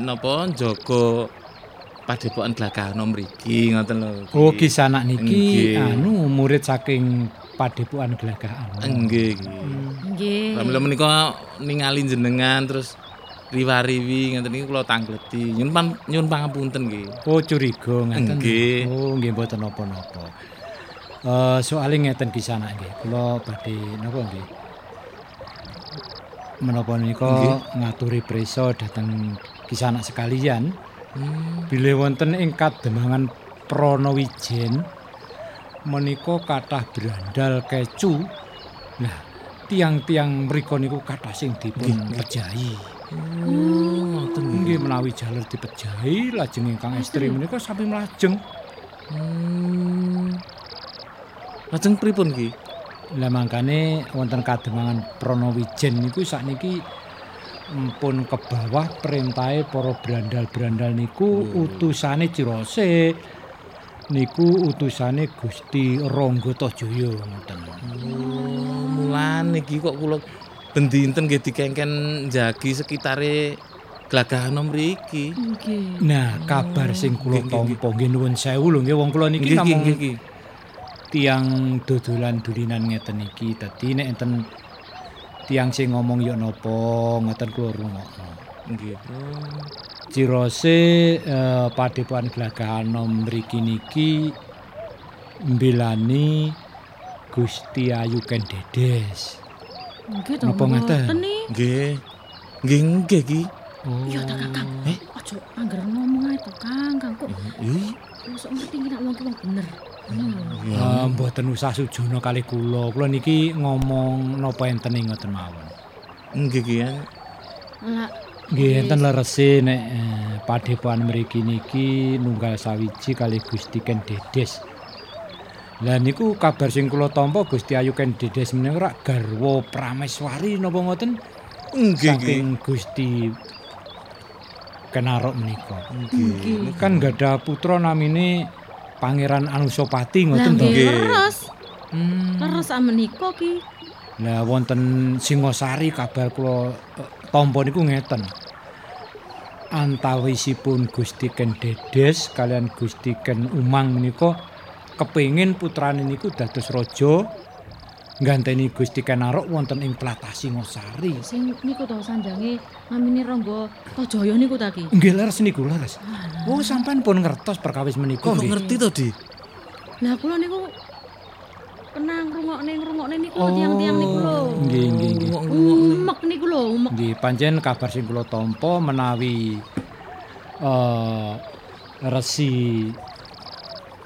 napa jaga padepokan Glagahana mriki ngoten lho. Ki. Oh kisanak niki Nggih. anu murid saking padepokan Glagah Anom. Nggih, nggih. Nggih. Pramila menika ningali jenengan terus riwariwi ngeten iki kula tangleti. Nyuwun pan nyuwun pangapunten nggih. Oh curiga ngeten. Nggih. Oh nggih mboten napa-napa. Eh soalé ngeten kisanak nggih. Kula badhe napa nggih? Menapa nika ngaturi prisa dhateng kisanak sekalian. Hmm. Bilih wonten ing kademangan Pranawijen menika kathah brandal kecu. Nah, tiang-tiang mriku niku kathah sing dipun pejahi. Oh, Nggih menawi jalur dipejahi lajeng ingkang estri menika sami mlajeng. Hmm. Lajeng pripun ki? Lah mangkane wonten kademangan Pranawijen niku sakniki mpun ke bawah perintahe para brandal-brandal niku utusane Cirose. Niku utusane Gusti Ranggatajaya ngoten. Oh, mulane iki kok kula bendinten nggih dikengken jagi sekitare Glagahana mriki. Nggih. Nah, kabar sing kula tampa nggih nuwun sewu lho nggih wong kula niki namung tiang dodolan dulinan ngeten iki. Dadi nek enten tiang sing ngomong ya napa ngoten kula rungokno. Nggih. Cirose eh, padepokan Glagahana mriki niki mbelani Gusti Ayu Ken Dedes. Nggih to. Napa mboten nih. Nggih. Nggih, nggih ki. Oh. Iya ta Kakang. Eh? Aja angger ngomong ae to Kang, Kang kok. Ih, Mosok ngerti iki nek wong ki wong bener. Hmm. Eh, mboten usah sujono kali kula. Kula niki ngomong napa enten ing ngoten mawon. nggih ki. ya. Lah Nggih enten lerese nek eh, padepokan mriki niki nunggal sawiji kali Gusti Ken Dedes. Lah niku kabar sing kula tampa Gusti Ayu Ken Dedes menika rak garwa prameswari napa ngoten? Nggih, Saking Gusti Kenarok menika. Nggih. Kan gadah putra namine Pangeran Anusapati ngoten to. nggih Nggih. leres. Hmm. Leres amenika ki. Lah wonten Singosari kabar kula eh, tampa niku ngeten. Antawisipun Gusti Ken Dedes kalian Gusti Ken Umang menika kepengin putrane niku dados raja ngganteni Gusti Ken Arok wonten ing tlatah Singosari. Sing niku to sanjange ngamini Rangga Tajaya niku ta ki. Nggih leres niku leres. Oh sampean pun ngertos perkawis menika Kok nggih. ngerti to, Di? Lah kula niku kenang ngrungokne ngrungokne niku Oh, tiang-tiang niku lho. Nggih nggih nggih. Umek niku lho, umek. Nggih, pancen kabar sing kula tampa menawi eh resi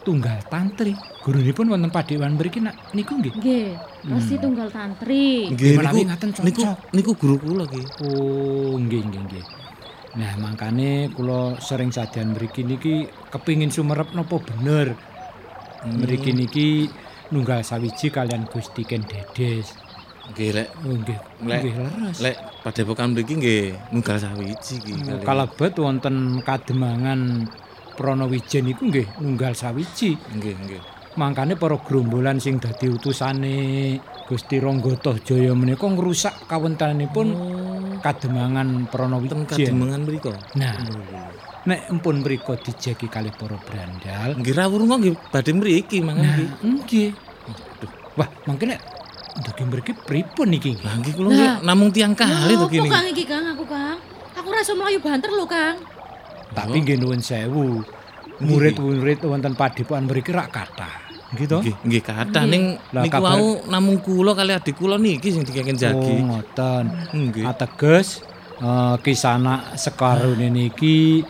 tunggal tantri. Gurunipun wonten padewan mriki nak niku nggih. Nggih, Resi Hmm. tunggal tantri. Nggih, niku ngaten niku cocok. niku guru kula ki. Oh, nggih nggih nggih. Nah, mangkane kula sering sadian mriki niki kepingin sumerep napa bener. Mriki niki nunggal sawiji kalian Gusti Ken Dedes. Nggih, Lek. Oh, nggih. Lek, Nggih leres. lek padepokan mriki nggih nunggal sawiji ki. Hmm, kalebet wonten kademangan Pranawijen iku nggih nunggal sawiji. Nggih, nggih. Mangkane para grombolan sing dadi utusane Gusti Ranggata Jaya menika ngrusak kawontenanipun kademangan Pranawijen. Kademangan mriko. Nah, nek empun mriko dijeki kalih para brandal, Nggih rawuh nggih badhe mriki mangan Nah, nggih. Wah, mangke nek ndugi mriki pripun iki? Lah nggih kula namung tiang kali to kene. Kok Kang iki Kang aku Kang. Aku ora iso mlayu banter lho Kang. Tapi nggih nuwun sewu. Murid-murid wonten padepokan mriki rak kathah. Nggih to? Nggih, nggih kathah Nggih. ning niku wau namung kula kali adik kula niki sing dikengken jagi. Oh, ngoten. Nggih. Ateges eh kisana sekarune niki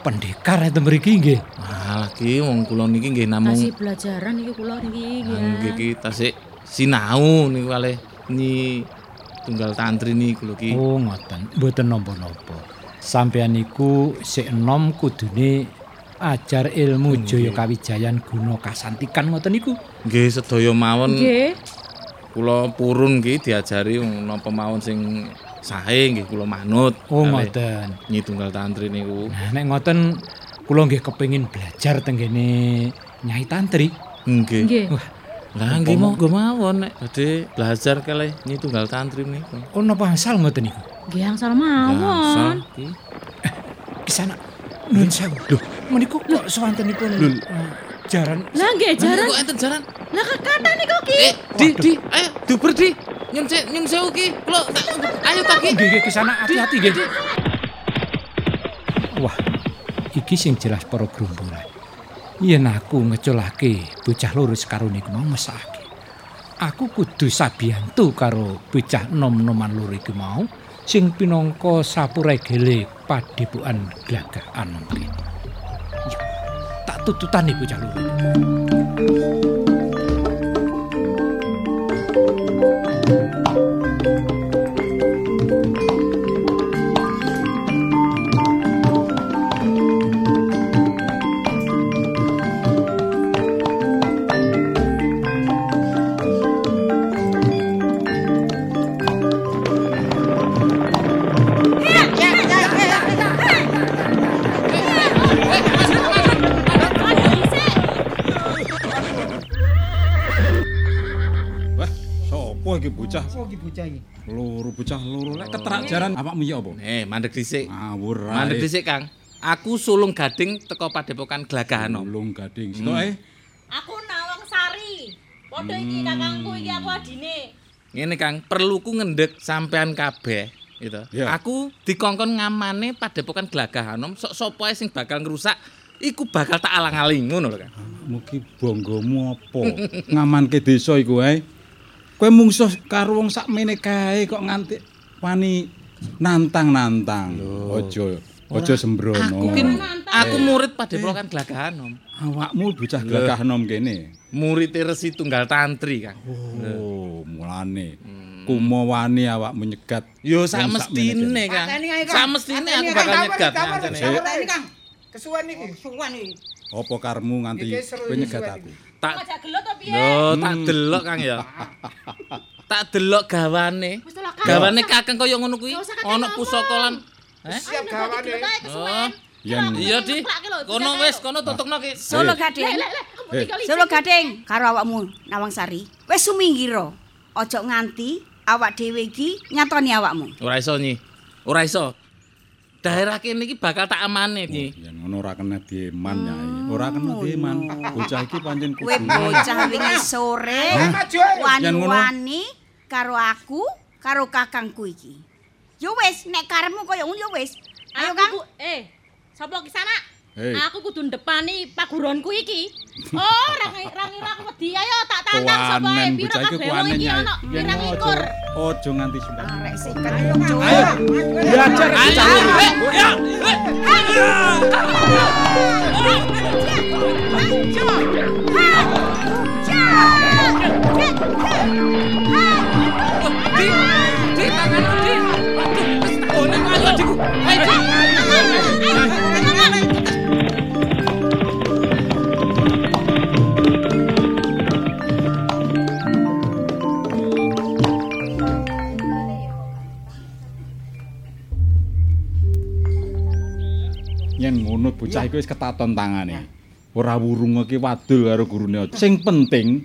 pendekar enten mriki nggih. Malah ki wong kula niki nggih namung Kasih pelajaran iki kula niki Ah, ya. nggih ki tasik sinau niku kalih nyi tunggal tantri niku lho ki. Oh, ngoten. Mboten napa-napa. Sampeyan niku sik enom kudune ajar ilmu Jaya Kawijayan guna kasantikan ngoten niku. Nggih sedaya mawon Nggih. kula purun ki diajari napa mawon sing sae nggih kula manut. Oh, ngoten. Nyi tunggal tantri niku. Nah, nek ngoten kula nggih kepengin belajar tenggene Nyai Tantri. Nggih. Nggih. Wah, Lah nggih monggo mawon nek badhe belajar kalih nyi tunggal tantri niku. oh napa angsal ngoten niku? Nggih angsal mawon. ki. Kisana nuwun sewu. Lho, menika kok swantenipun eh, jaran Lah nggih jaran. Kok enten jaran? Lah kekatan niku ki. Eh, di di ayo duber di. Nyun se nyun sewu ki. Tak- ayo tak ki. Nggih, nggih, kisana hati-hati nggih. Wah, iki sing jelas para gerombolan. Yen aku ngeculake bocah loro karo niku mau mesake. Aku kudu sabiyantu karo bocah nom-noman loro iki mau sing pinangka sapuregele anom kene. Yo, tak tututani bocah loro. Iki bocah? Apa iki bocah iki? Loro bocah loro lek keterak jaran awakmu ya apa? Eh, mandek dhisik. Ngawur. Mandek dhisik, Kang. Aku sulung gading teko padepokan Glagahanom. Ulung gading. Sito ae. Aku Nawang Sari. Padha iki kakangku iki aku adine. Ngene, Kang, perluku ngendek sampean kabeh gitu. Ya. Aku dikongkon ngamane padepokan Glagahanom sok sapa sing bakal ngrusak iku bakal tak alang-aling ngono lho, Kang. Mugi banggamu apa? Ngamanke desa iku ae. Kowe mungsuh karo wong sakmene kae kok nganti wani nantang-nantang. Aja aja sembrono. Aku ki aku murid padepokan Glagahanom. Awakmu bocah glagah nom kene. Murid Resi Tunggal Tantri, Kang. Oh, mulane. Kumo wani awakmu nyegat. Yo sak mestine, Kang. Sak mestine aku bakal nyegat Kang. Kesuwen iki. Kesuwen iki. Apa karmu nganti kowe nyegat aku? Tak Aja gelut to piye? Lho, tak Hmm. delok Kang ya. tak delok gawane. Gawane Kakang kaya ngono kuwi. Ngomong. pusaka lan Eh? Siap gawane. Gelut ae Oh. Yen Iya, Di. Kono wis, kono tutukno ki. Solo Lek gading. Eh. Solo gading karo awakmu Nawang Sari. Wis suminggiro. Aja nganti awak dhewe iki nyatoni awakmu. Ora iso nyi. Ora iso. Daerah kene iki bakal tak amane iki. Yen ngono ora kena dieman Nyai. Ora kena dieman. Bocah iki pancen Kowe kudu. bocah wingi sore wani-wani karo aku karo kakangku iki. Yo wis nek karepmu kaya ngono yo wis. Ayo Kang. Eh, sapa ki sana? Hei. Aku kudu ndepani paguronku iki. Oh, ra ra ngira aku wedi. Ayo tak tantang sapa ae iki kabeh iki ana pirang ojo likur. ojo nganti sumpah. Arek sikat yo. Ayo. Diajar Ayo. Di, di tangan di. Aduh, wis tak oleh ayo adikku. Ayo Yen ngono bocah iku wis ketaton tangane. Ora wurungake wadul karo gurune. aja. Sing penting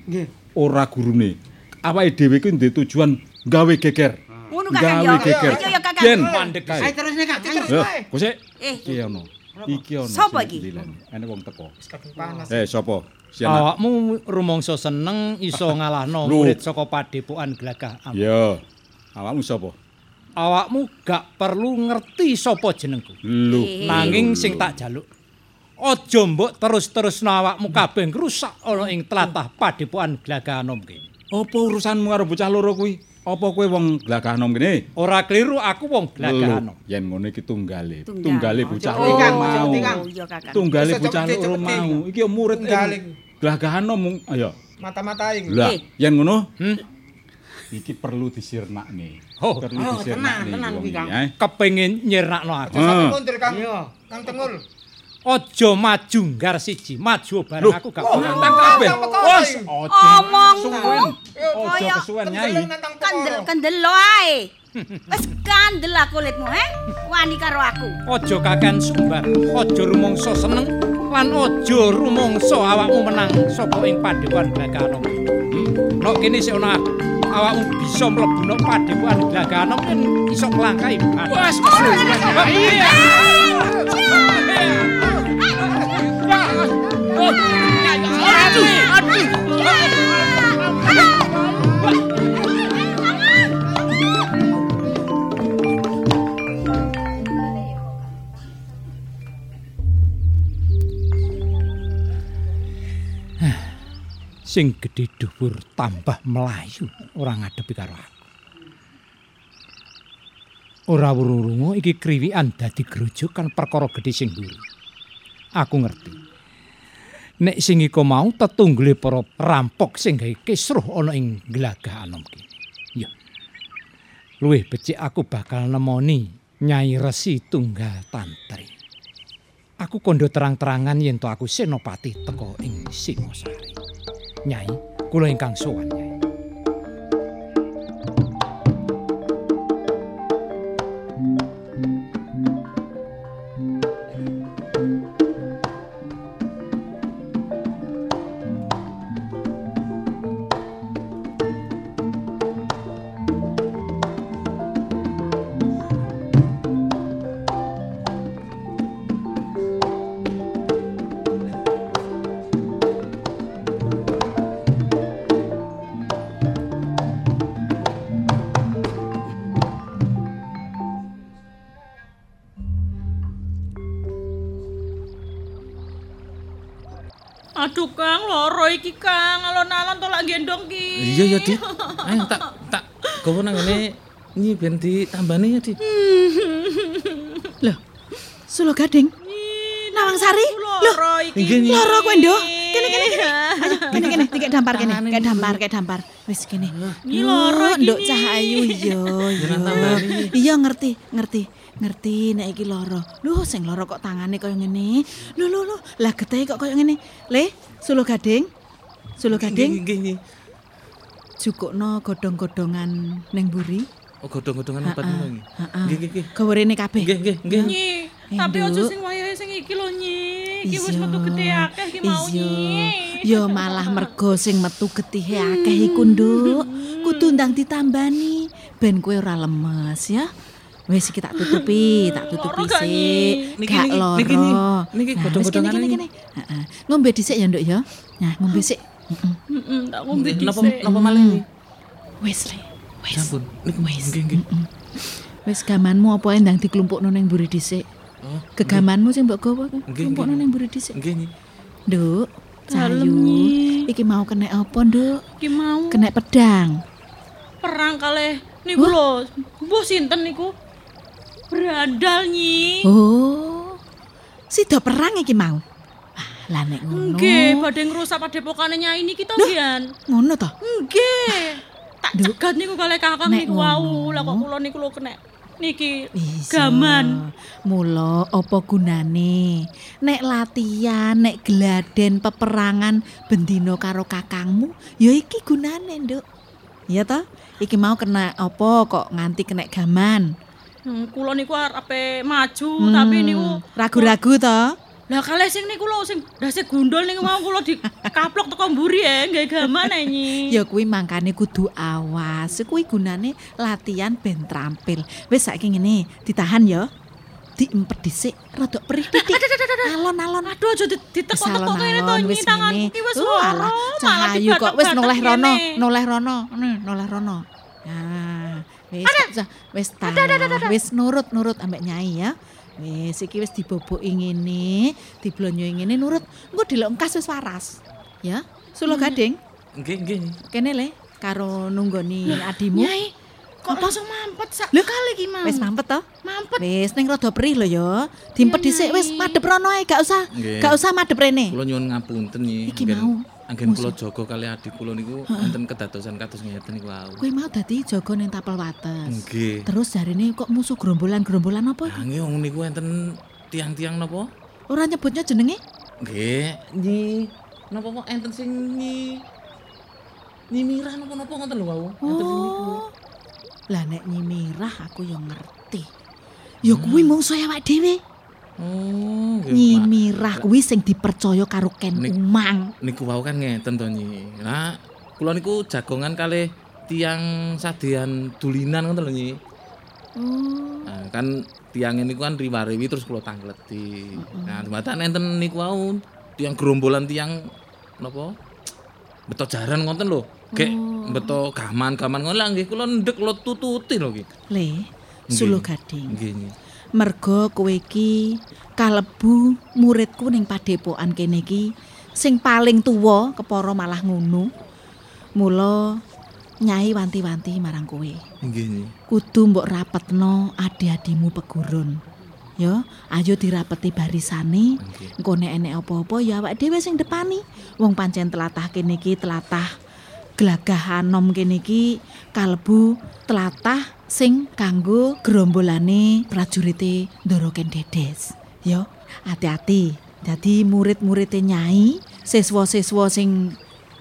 ora gurune. Awake dhewe iki ndek tujuan gawe geger. Ngono Kakang yo. Gawe geger. Ayo yo Kakang. Yen Mandek Kae. Ayo terus nih Kang, terus Loh, wae. Gusik. Eh. Iki ono. Iki ono. Sapa iki? Ana wong teko. Panas. Eh, sapa? Awakmu rumangsa seneng iso ngalahno murid saka Padepokan Glagah Am. Ya. Awakmu sapa? Awakmu gak perlu ngerti sapa jenengku. Lho. Nanging sing tak jaluk aja mbok terus-terusno awakmu kabeh ngrusak ana ing tlatah Padepokan Glagah Anom kene. Apa urusanmu karo bocah loro kuwi? Apa kowe wong Glagah Anom kene? Ora kliru aku wong Glagah Lho, Anom. Yen ngono iki tunggale. Tunggal. Tunggale Ojo bocah loro Kang, mau. Tunggale bocah loro mau. Iki yo murid Tunggale. ing Glagah Anom. Ayo. Mata-matain. Lah, Eh. yen ngono, Hmm? Iki perlu disirnakne. Oh, perlu oh, disirnakne. tenang, tenang iki, Kang. eh. Kepengin nyirnakno aku. Aja sampe mundur Kang. Kang Tengul. Aja maju nggar siji, maju bareng aku gak bakal. nantang kabeh. Wes, aja Omongmu kesuwen. Aja kesuwen nyai. Kandel lo ae. Wis kandel lah kulitmu, he? Wani karo aku. Aja kakean sumbar, aja rumangsa seneng lan aja rumangsa awakmu menang saka ing Glagah Anom. Hmm. Nek kene sik ana aku, awakmu bisa mlebu nek padepokan Glagah Anom yen iso nglangkai. Wes Iya. Aduh, aduh. Sing gedhe dhuwur tambah melayu ora ngadepi karo aku. Ora wurungu iki kriwikan dadi grojokan perkara gedhe sing mburi. Aku ngerti. Nek sing iko mau tetunggule para rampok sing gawe kisruh ana ing glagah anom kene. Ya. Luwih becik aku bakal nemoni Nyai Resi Tunggal Tantri. Aku kondo terang-terangan yen to aku senopati teko ing Singosari. Nyai, kula ingkang sowan, Nyai. Iya ya, Dit. Ayo tak tak gowo nang ngene nyi ben ditambani ya, Dit. Loh, Sulo Gading. Nawang Sari. Loh, Loro iki. Loro kowe, Nduk. Kene kene kene. Ayo, kene kene, dikek dampar kene, kek dampar, kek dampar. Wis kene. Loro iki, Nduk Nyi. Cahayu iya, iya. Nyi. Iya ngerti, ngerti. Ngerti nek iki loro. Lho, sing loro kok tangane kaya ngene. Lho, lho, lho. Lah getehe kok kaya ngene. Le, Sulo Gading. Sulo Gading, Nggih, nggih. Jukukno godhong-godhongan ning mburi. Oh, godhong-godhongan empat ngono iki. Heeh. Nggih, nggih, nggih. Gawe rene kabeh. Nggih, nggih, nggih. Nyi, Eh, tapi aja sing wayahe sing iki lho Nyi. Iki wis metu gede akeh iki mau. Nyi. Ya malah mergo sing metu getihe akeh iku, Nduk. Kudu ndang ditambani ben kowe ora lemes ya. Wis iki tak tutupi, tak tutupi sik. Niki, Gak niki, loro. niki, godhong-godhongan. Heeh. Ngombe dhisik ya, Nduk ya. Nah, ngombe sik. Heeh. Heeh, tak ngombe Napa dhisik. napa malih iki? Wis le. Wis. Sampun. Niku Wis. nggih nggih. Wis gamanmu apa endang diklumpukno ning mburi dhisik. Kegamanmu sing mbok gawa ku Nggih, klumpukno ning mburi dhisik. Nggih nggih. Nduk. Nyi. Iki mau kena apa, Nduk? Iki mau Kena pedang. perang kalih niku lho. Mbah sinten niku? Berandal nyi. Oh. Sida perang iki mau. Lah nek ngono. Nggih, badhe ngrusak padepokane Nyai niki to, Gian. Ngono to? Nggih. Tak cegat niku kalih Kakang niku wau. Lah kok kula niku lho kena niki gaman. Mula apa gunane? Nek latihan, nek geladen peperangan bendino karo kakangmu, ya iki gunane, Nduk. Iya toh? Iki mau kena apa kok nganti kena gaman. Hmm, kula niku arepe maju Hmm, tapi niku ragu-ragu toh? Lah kalih sing niku lho sing dase gundul niku mau kula dikaplok teko mburi ya, nggih gaman ae nyi. Ya kuwi mangkane kudu awas. Kuwi gunane latihan ben trampil. Wis saiki ngene, ditahan ya. Diempet dhisik, rada perih titik. Alon-alon. Aduh aja ditekok-tekok kene to nyi tanganku ki wis malah Cahayu kok wis noleh rono, noleh rono, noleh rono. Nah, wis wis wis nurut-nurut ambek nyai ya. Wis iki wis diboboki ngene, diblonyoi ngene nurut. Engko dilok engkas wis waras. Ya, sulo gading. Nggih nggih. Kene le karo nunggoni adimu. Nyai, kok langsung mampet sak kali ki mau. Wis mampet to? Mampet. Wis ning rada perih lho ya. Diempet Iya, dhisik wis madhep rono ae, gak usah. Nggih. Gak usah madhep rene. Kula nyuwun ngapunten nyi. Iki Anggen- mau. Anggen kula Musuh. jaga kali adik kula niku Heeh. wonten kedadosan kados ngeten niku wau. Kuwi mau dadi jaga ning tapel wates. Nggih. Terus jarine kok musuh gerombolan-gerombolan apa Ah nggih wong niku enten tiang-tiang napa? Ora nyebutnya jenenge? Nggih, Nyi. Napa kok enten sing Nyi Nyi Mirah napa-napa ngoten lho wau. Enten niku. Oh. Lah nek nyimirah aku ya ngerti. Ya kuwi mungsuh awak dhewe. Oh, nggih. Mak. Nyimirah kuwi sing dipercaya karo Ken Nik- Umang. Niku wau kan ngeten to Nyi. Nah, kula niku jagongan kalih tiang sadean dulinan ngoten lho Nyi. Oh. Nah, kan tiang ini kan riwarewi terus kula tangleti. Nah, jembatan enten niku wau tiang gerombolan tiang napa? Beto jaran ngoten lho. Gek Oh. beto gaman-gaman ngono lah nggih kula ndek kula tututi lho iki. Le, Nggih. sulo gading. Nggih Nyi. Mergo kowe iki kalebu muridku ning padepokan kene iki sing paling tuwa kepara malah ngono. Mula nyai wanti-wanti marang kowe. Nggih. Kudu mbok rapetno adi-adimu pegurun. Ya, ayo dirapeti barisane. Engko nek enek apa-apa ya awak dhewe sing depani. Wong pancen telatah kene iki telatah glagah anom kene iki kalebu telatah sing kanggo gerombolane prajurite Ndara Ken Dedes. Ya, hati-hati. Dadi murid-muride nyai, siswa-siswa sing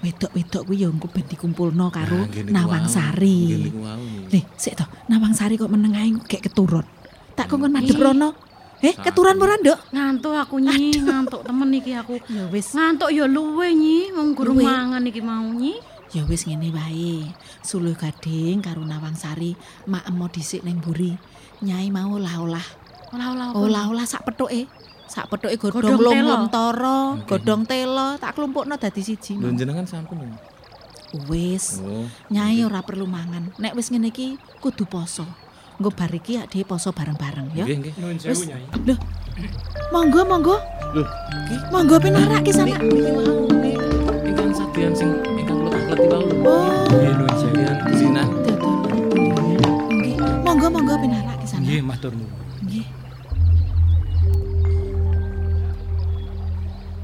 wedok-wedok kuwi ya engko ben dikumpulno karo Nah, nggih niku Nawang wau. Sari. Nggih niku wau. Nyi. Lih, sik to, Nawang Sari kok meneng ae gek keturun. Tak kongkon madhep rono. Eh, keturun ora, Nduk? Ngantuk aku nyi, ngantuk temen iki aku. Ya wis. Ngantuk ya luwe nyi, wong guru mangan iki mau nyi. Ya wis ngene wae. Suluh Gading karo Nawang Sari mak emo dhisik ning mburi. Nyai mau olah-olah. Olah-olah apa? Olah-olah sak pethuke. Sak pethuke godhong Godhong telo. lom-lom toro, godhong telo, tak klumpukno dadi siji. Lho jenengan sampun lho. Wis. Oh. Nyai ora perlu mangan. Nek wis ngene iki kudu poso. Engko bar iki adhe poso bareng-bareng ya. Nggih nggih. Nuwun Wis. sewu Nyai. Loh. Monggo, monggo. Loh, iki Monggo pinarak ki sana. niki wau niki. Ingkang sadean sing ingkang tangleti wau lho. Oh. Nggih sewu. Sadean dulinan. Nggih. Monggo, monggo pinarak ki sana. Nggih matur nuwun. Nggih.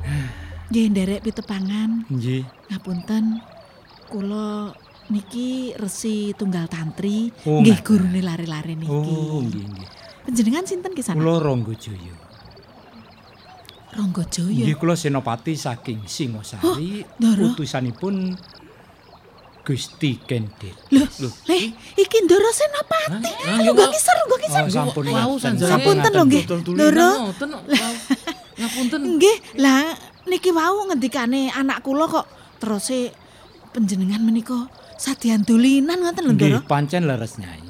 Nggih nderek pitepangan. Nggih. Ngapunten. Kula niki resi tunggal tantri, Oh, nggih gurune lare-lare niki. Oh, nggih nggih. Panjenengan sinten ki sana? Kula Ranggajaya. Ranggajaya. Nggih kula senopati saking Singosari. Ndara. Utusanipun Gusti Kendel. Lho, leh, iki Ndara Senopati. Hah? Ayo gak kisar, gak kisar. Oh, sampun Wau ngaten, sanjane. Sapunten lho nggih. Dodol Ndara. dulinan ngoten kok. Wau. Ngapunten. Nggih, lah niki wau ngendikane anak kula kok terus panjenengan menika sadian dolinan ngoten lho Ndara. Nggih pancen leres Nyai.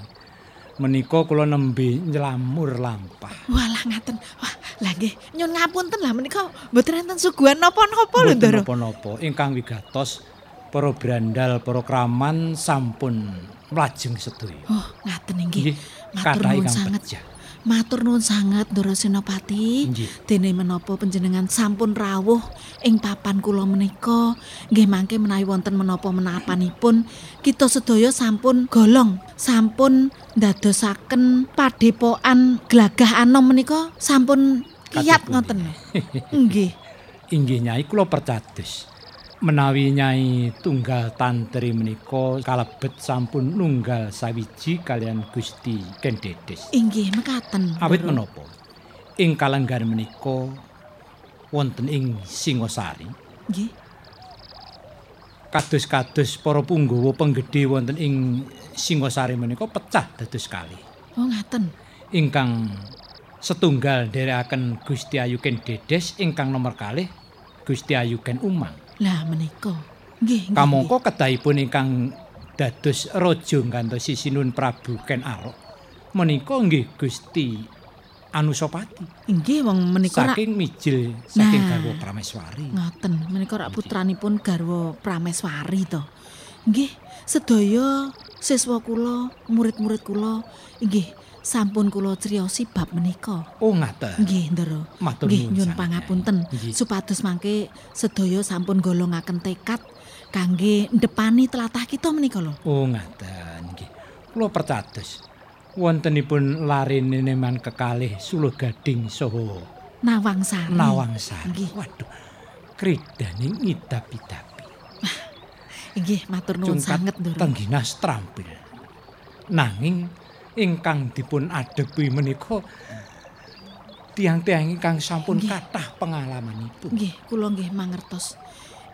Menika kula nembe nylamur lampah. Walah ngaten. Wah, lah nggih, nyun ngapunten lah menika mboten enten suguhan napa-napa lho, Mboten Ndara. napa-napa. Ingkang wigatos para brandal, para kraman sampun mlajeng sedaya. Oh, ngaten inggih. Nggih, Matur nuwun sanget. Matur nuwun sanget Ndara Senopati. Dene menapa panjenengan sampun rawuh ing papan kula menika, nggih mangke menawi wonten menapa menapanipun, kita sedaya sampun golong, sampun ndadosaken padepokan Glagah Anom menika sampun kiyat ngoten. Nggih. Inggih Nyai kula percados. Menawi Nyai tunggal tantri menika kalebet sampun nunggal sawiji kalian Gusti Kendedes. Inggih mekaten. Awit menapa? Ing kalenggar menika wonten ing Singosari Nggih. kados-kados para punggawa penggede wonten ing Singosari menika pecah dados kalih. Oh ngaten. Ingkang setunggal nderekaken Gusti Ayuken Dedes ingkang nomor kalih Gusti Ayuken Umang. Lah menika. Nggih, nggih. Kamangka kedahipun ingkang dados raja ngantos Sinun Prabu Ken Arok menika nggih Gusti Anusapati Inggih wong menika saking mijil saking Nah. garwa Prameswari. Ngoten, menika rak putranipun garwa Prameswari to. Nggih, sedaya siswa kula, murid-murid kula inggih sampun kula criosi bab menika. Oh ngaten. Nggih, Ndara. Nggih, nuwun nyun sanget. pangapunten Nggih. supados mangke sedaya sampun golongaken tekad kangge ndepani tlatah kita menika lho. Oh ngaten nggih. Kula percados wontenipun larene neman kekalih Suluh Gading saha Nawangsari. Nawangsari. Nggih. Waduh. Kridaning ngidap-idapi. Inggih, matur nuwun sanget, Ndara. tengginas trampil. Nanging ingkang dipun adepi menika tiang-tiang ingkang sampun kathah pengalamanipun. Nggih, kula nggih mangertos.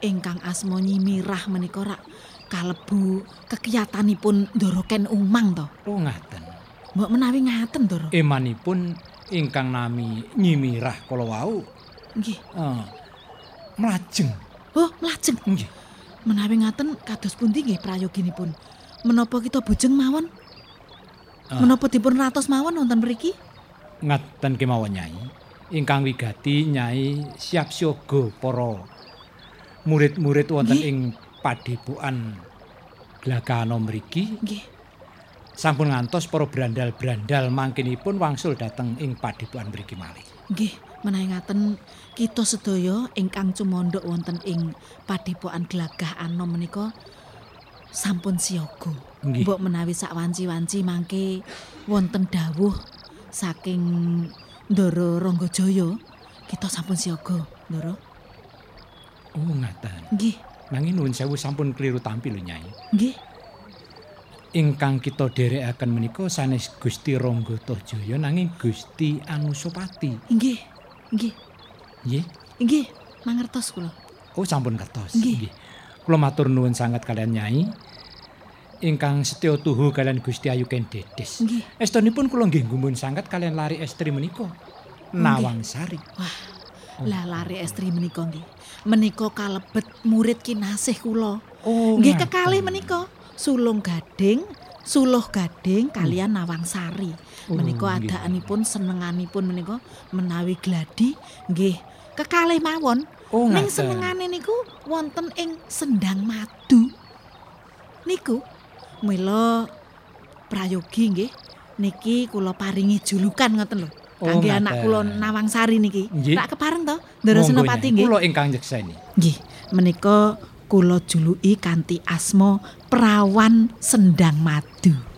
Ingkang asma Nyimirah menika rak kalebu kekiyatanipun Ndara Ken Umang to. Oh ngaten. Mbok menawi ngaten, Ndara. Emanipun ingkang nami Nyimirah kala wau Nggih. eh, mlajeng. Oh, lajeng. Nggih. Menawi ngaten kados pundi nggih prayoginipun? Menapa kita bujeng mawon? Ah. Menapa dipun ratos mawon wonten mriki? Ngaten kemawon Nyai. Ingkang wigati Nyai siap siaga para murid-murid wonten ing padepokan Glagana mriki Nggih. sampun ngantos para brandal-brandal mangkinipun wangsul dateng ing padepokan mriki malih. Nggih, menawi ngaten kita sedaya ingkang cumondhok wonten ing padepokan Glagah Anom menika sampun. Nggih. Mbok menawi sak wanci-wanci mangke wonten dawuh saking Ndara Ranggajaya, kita sampun siaga, Ndara. Oh ngaten. Nggih, Nanging nuwun sewu sampun kliru tampil lho Nyai. nggih. Ingkang kita dherekaken menika sanes Gusti Ranggata nanging Gusti Anusapati. Nggih, nggih. Nggih. Nggih, mangertos kula. Oh sampun kertos. Nggih. Kula matur nuwun sanget kalian Nyai. Ingkang setya tuhu kalian Gusti Ayuken Dedes. Nggih. Estunipun kula nggih gumun sanget kalian lari estri menika. Nawangsari. Wah, lah lari estri menika nggih. Menika kalebet murid kinasih kula. Oh, nggih kekalih menika Sulung Gading, Suluh Gading kalian Nawangsari. Oh, Menika nggih. adakanipun senenganipun menika menawi gladi nggih kekalih mawon. Oh, Ning ngaten. senengane niku wonten ing Sendang Madu. Niku mila prayogi nggih. Niki kula paringi julukan ngoten lho. Oh, Kangge anak kula Nawangsari niki. Tak kepareng to, Ndara Senopati nggih. Kula ingkang nyekseni. Nggih, menika kula juluki kanthi asma Prawan Sendang Madu.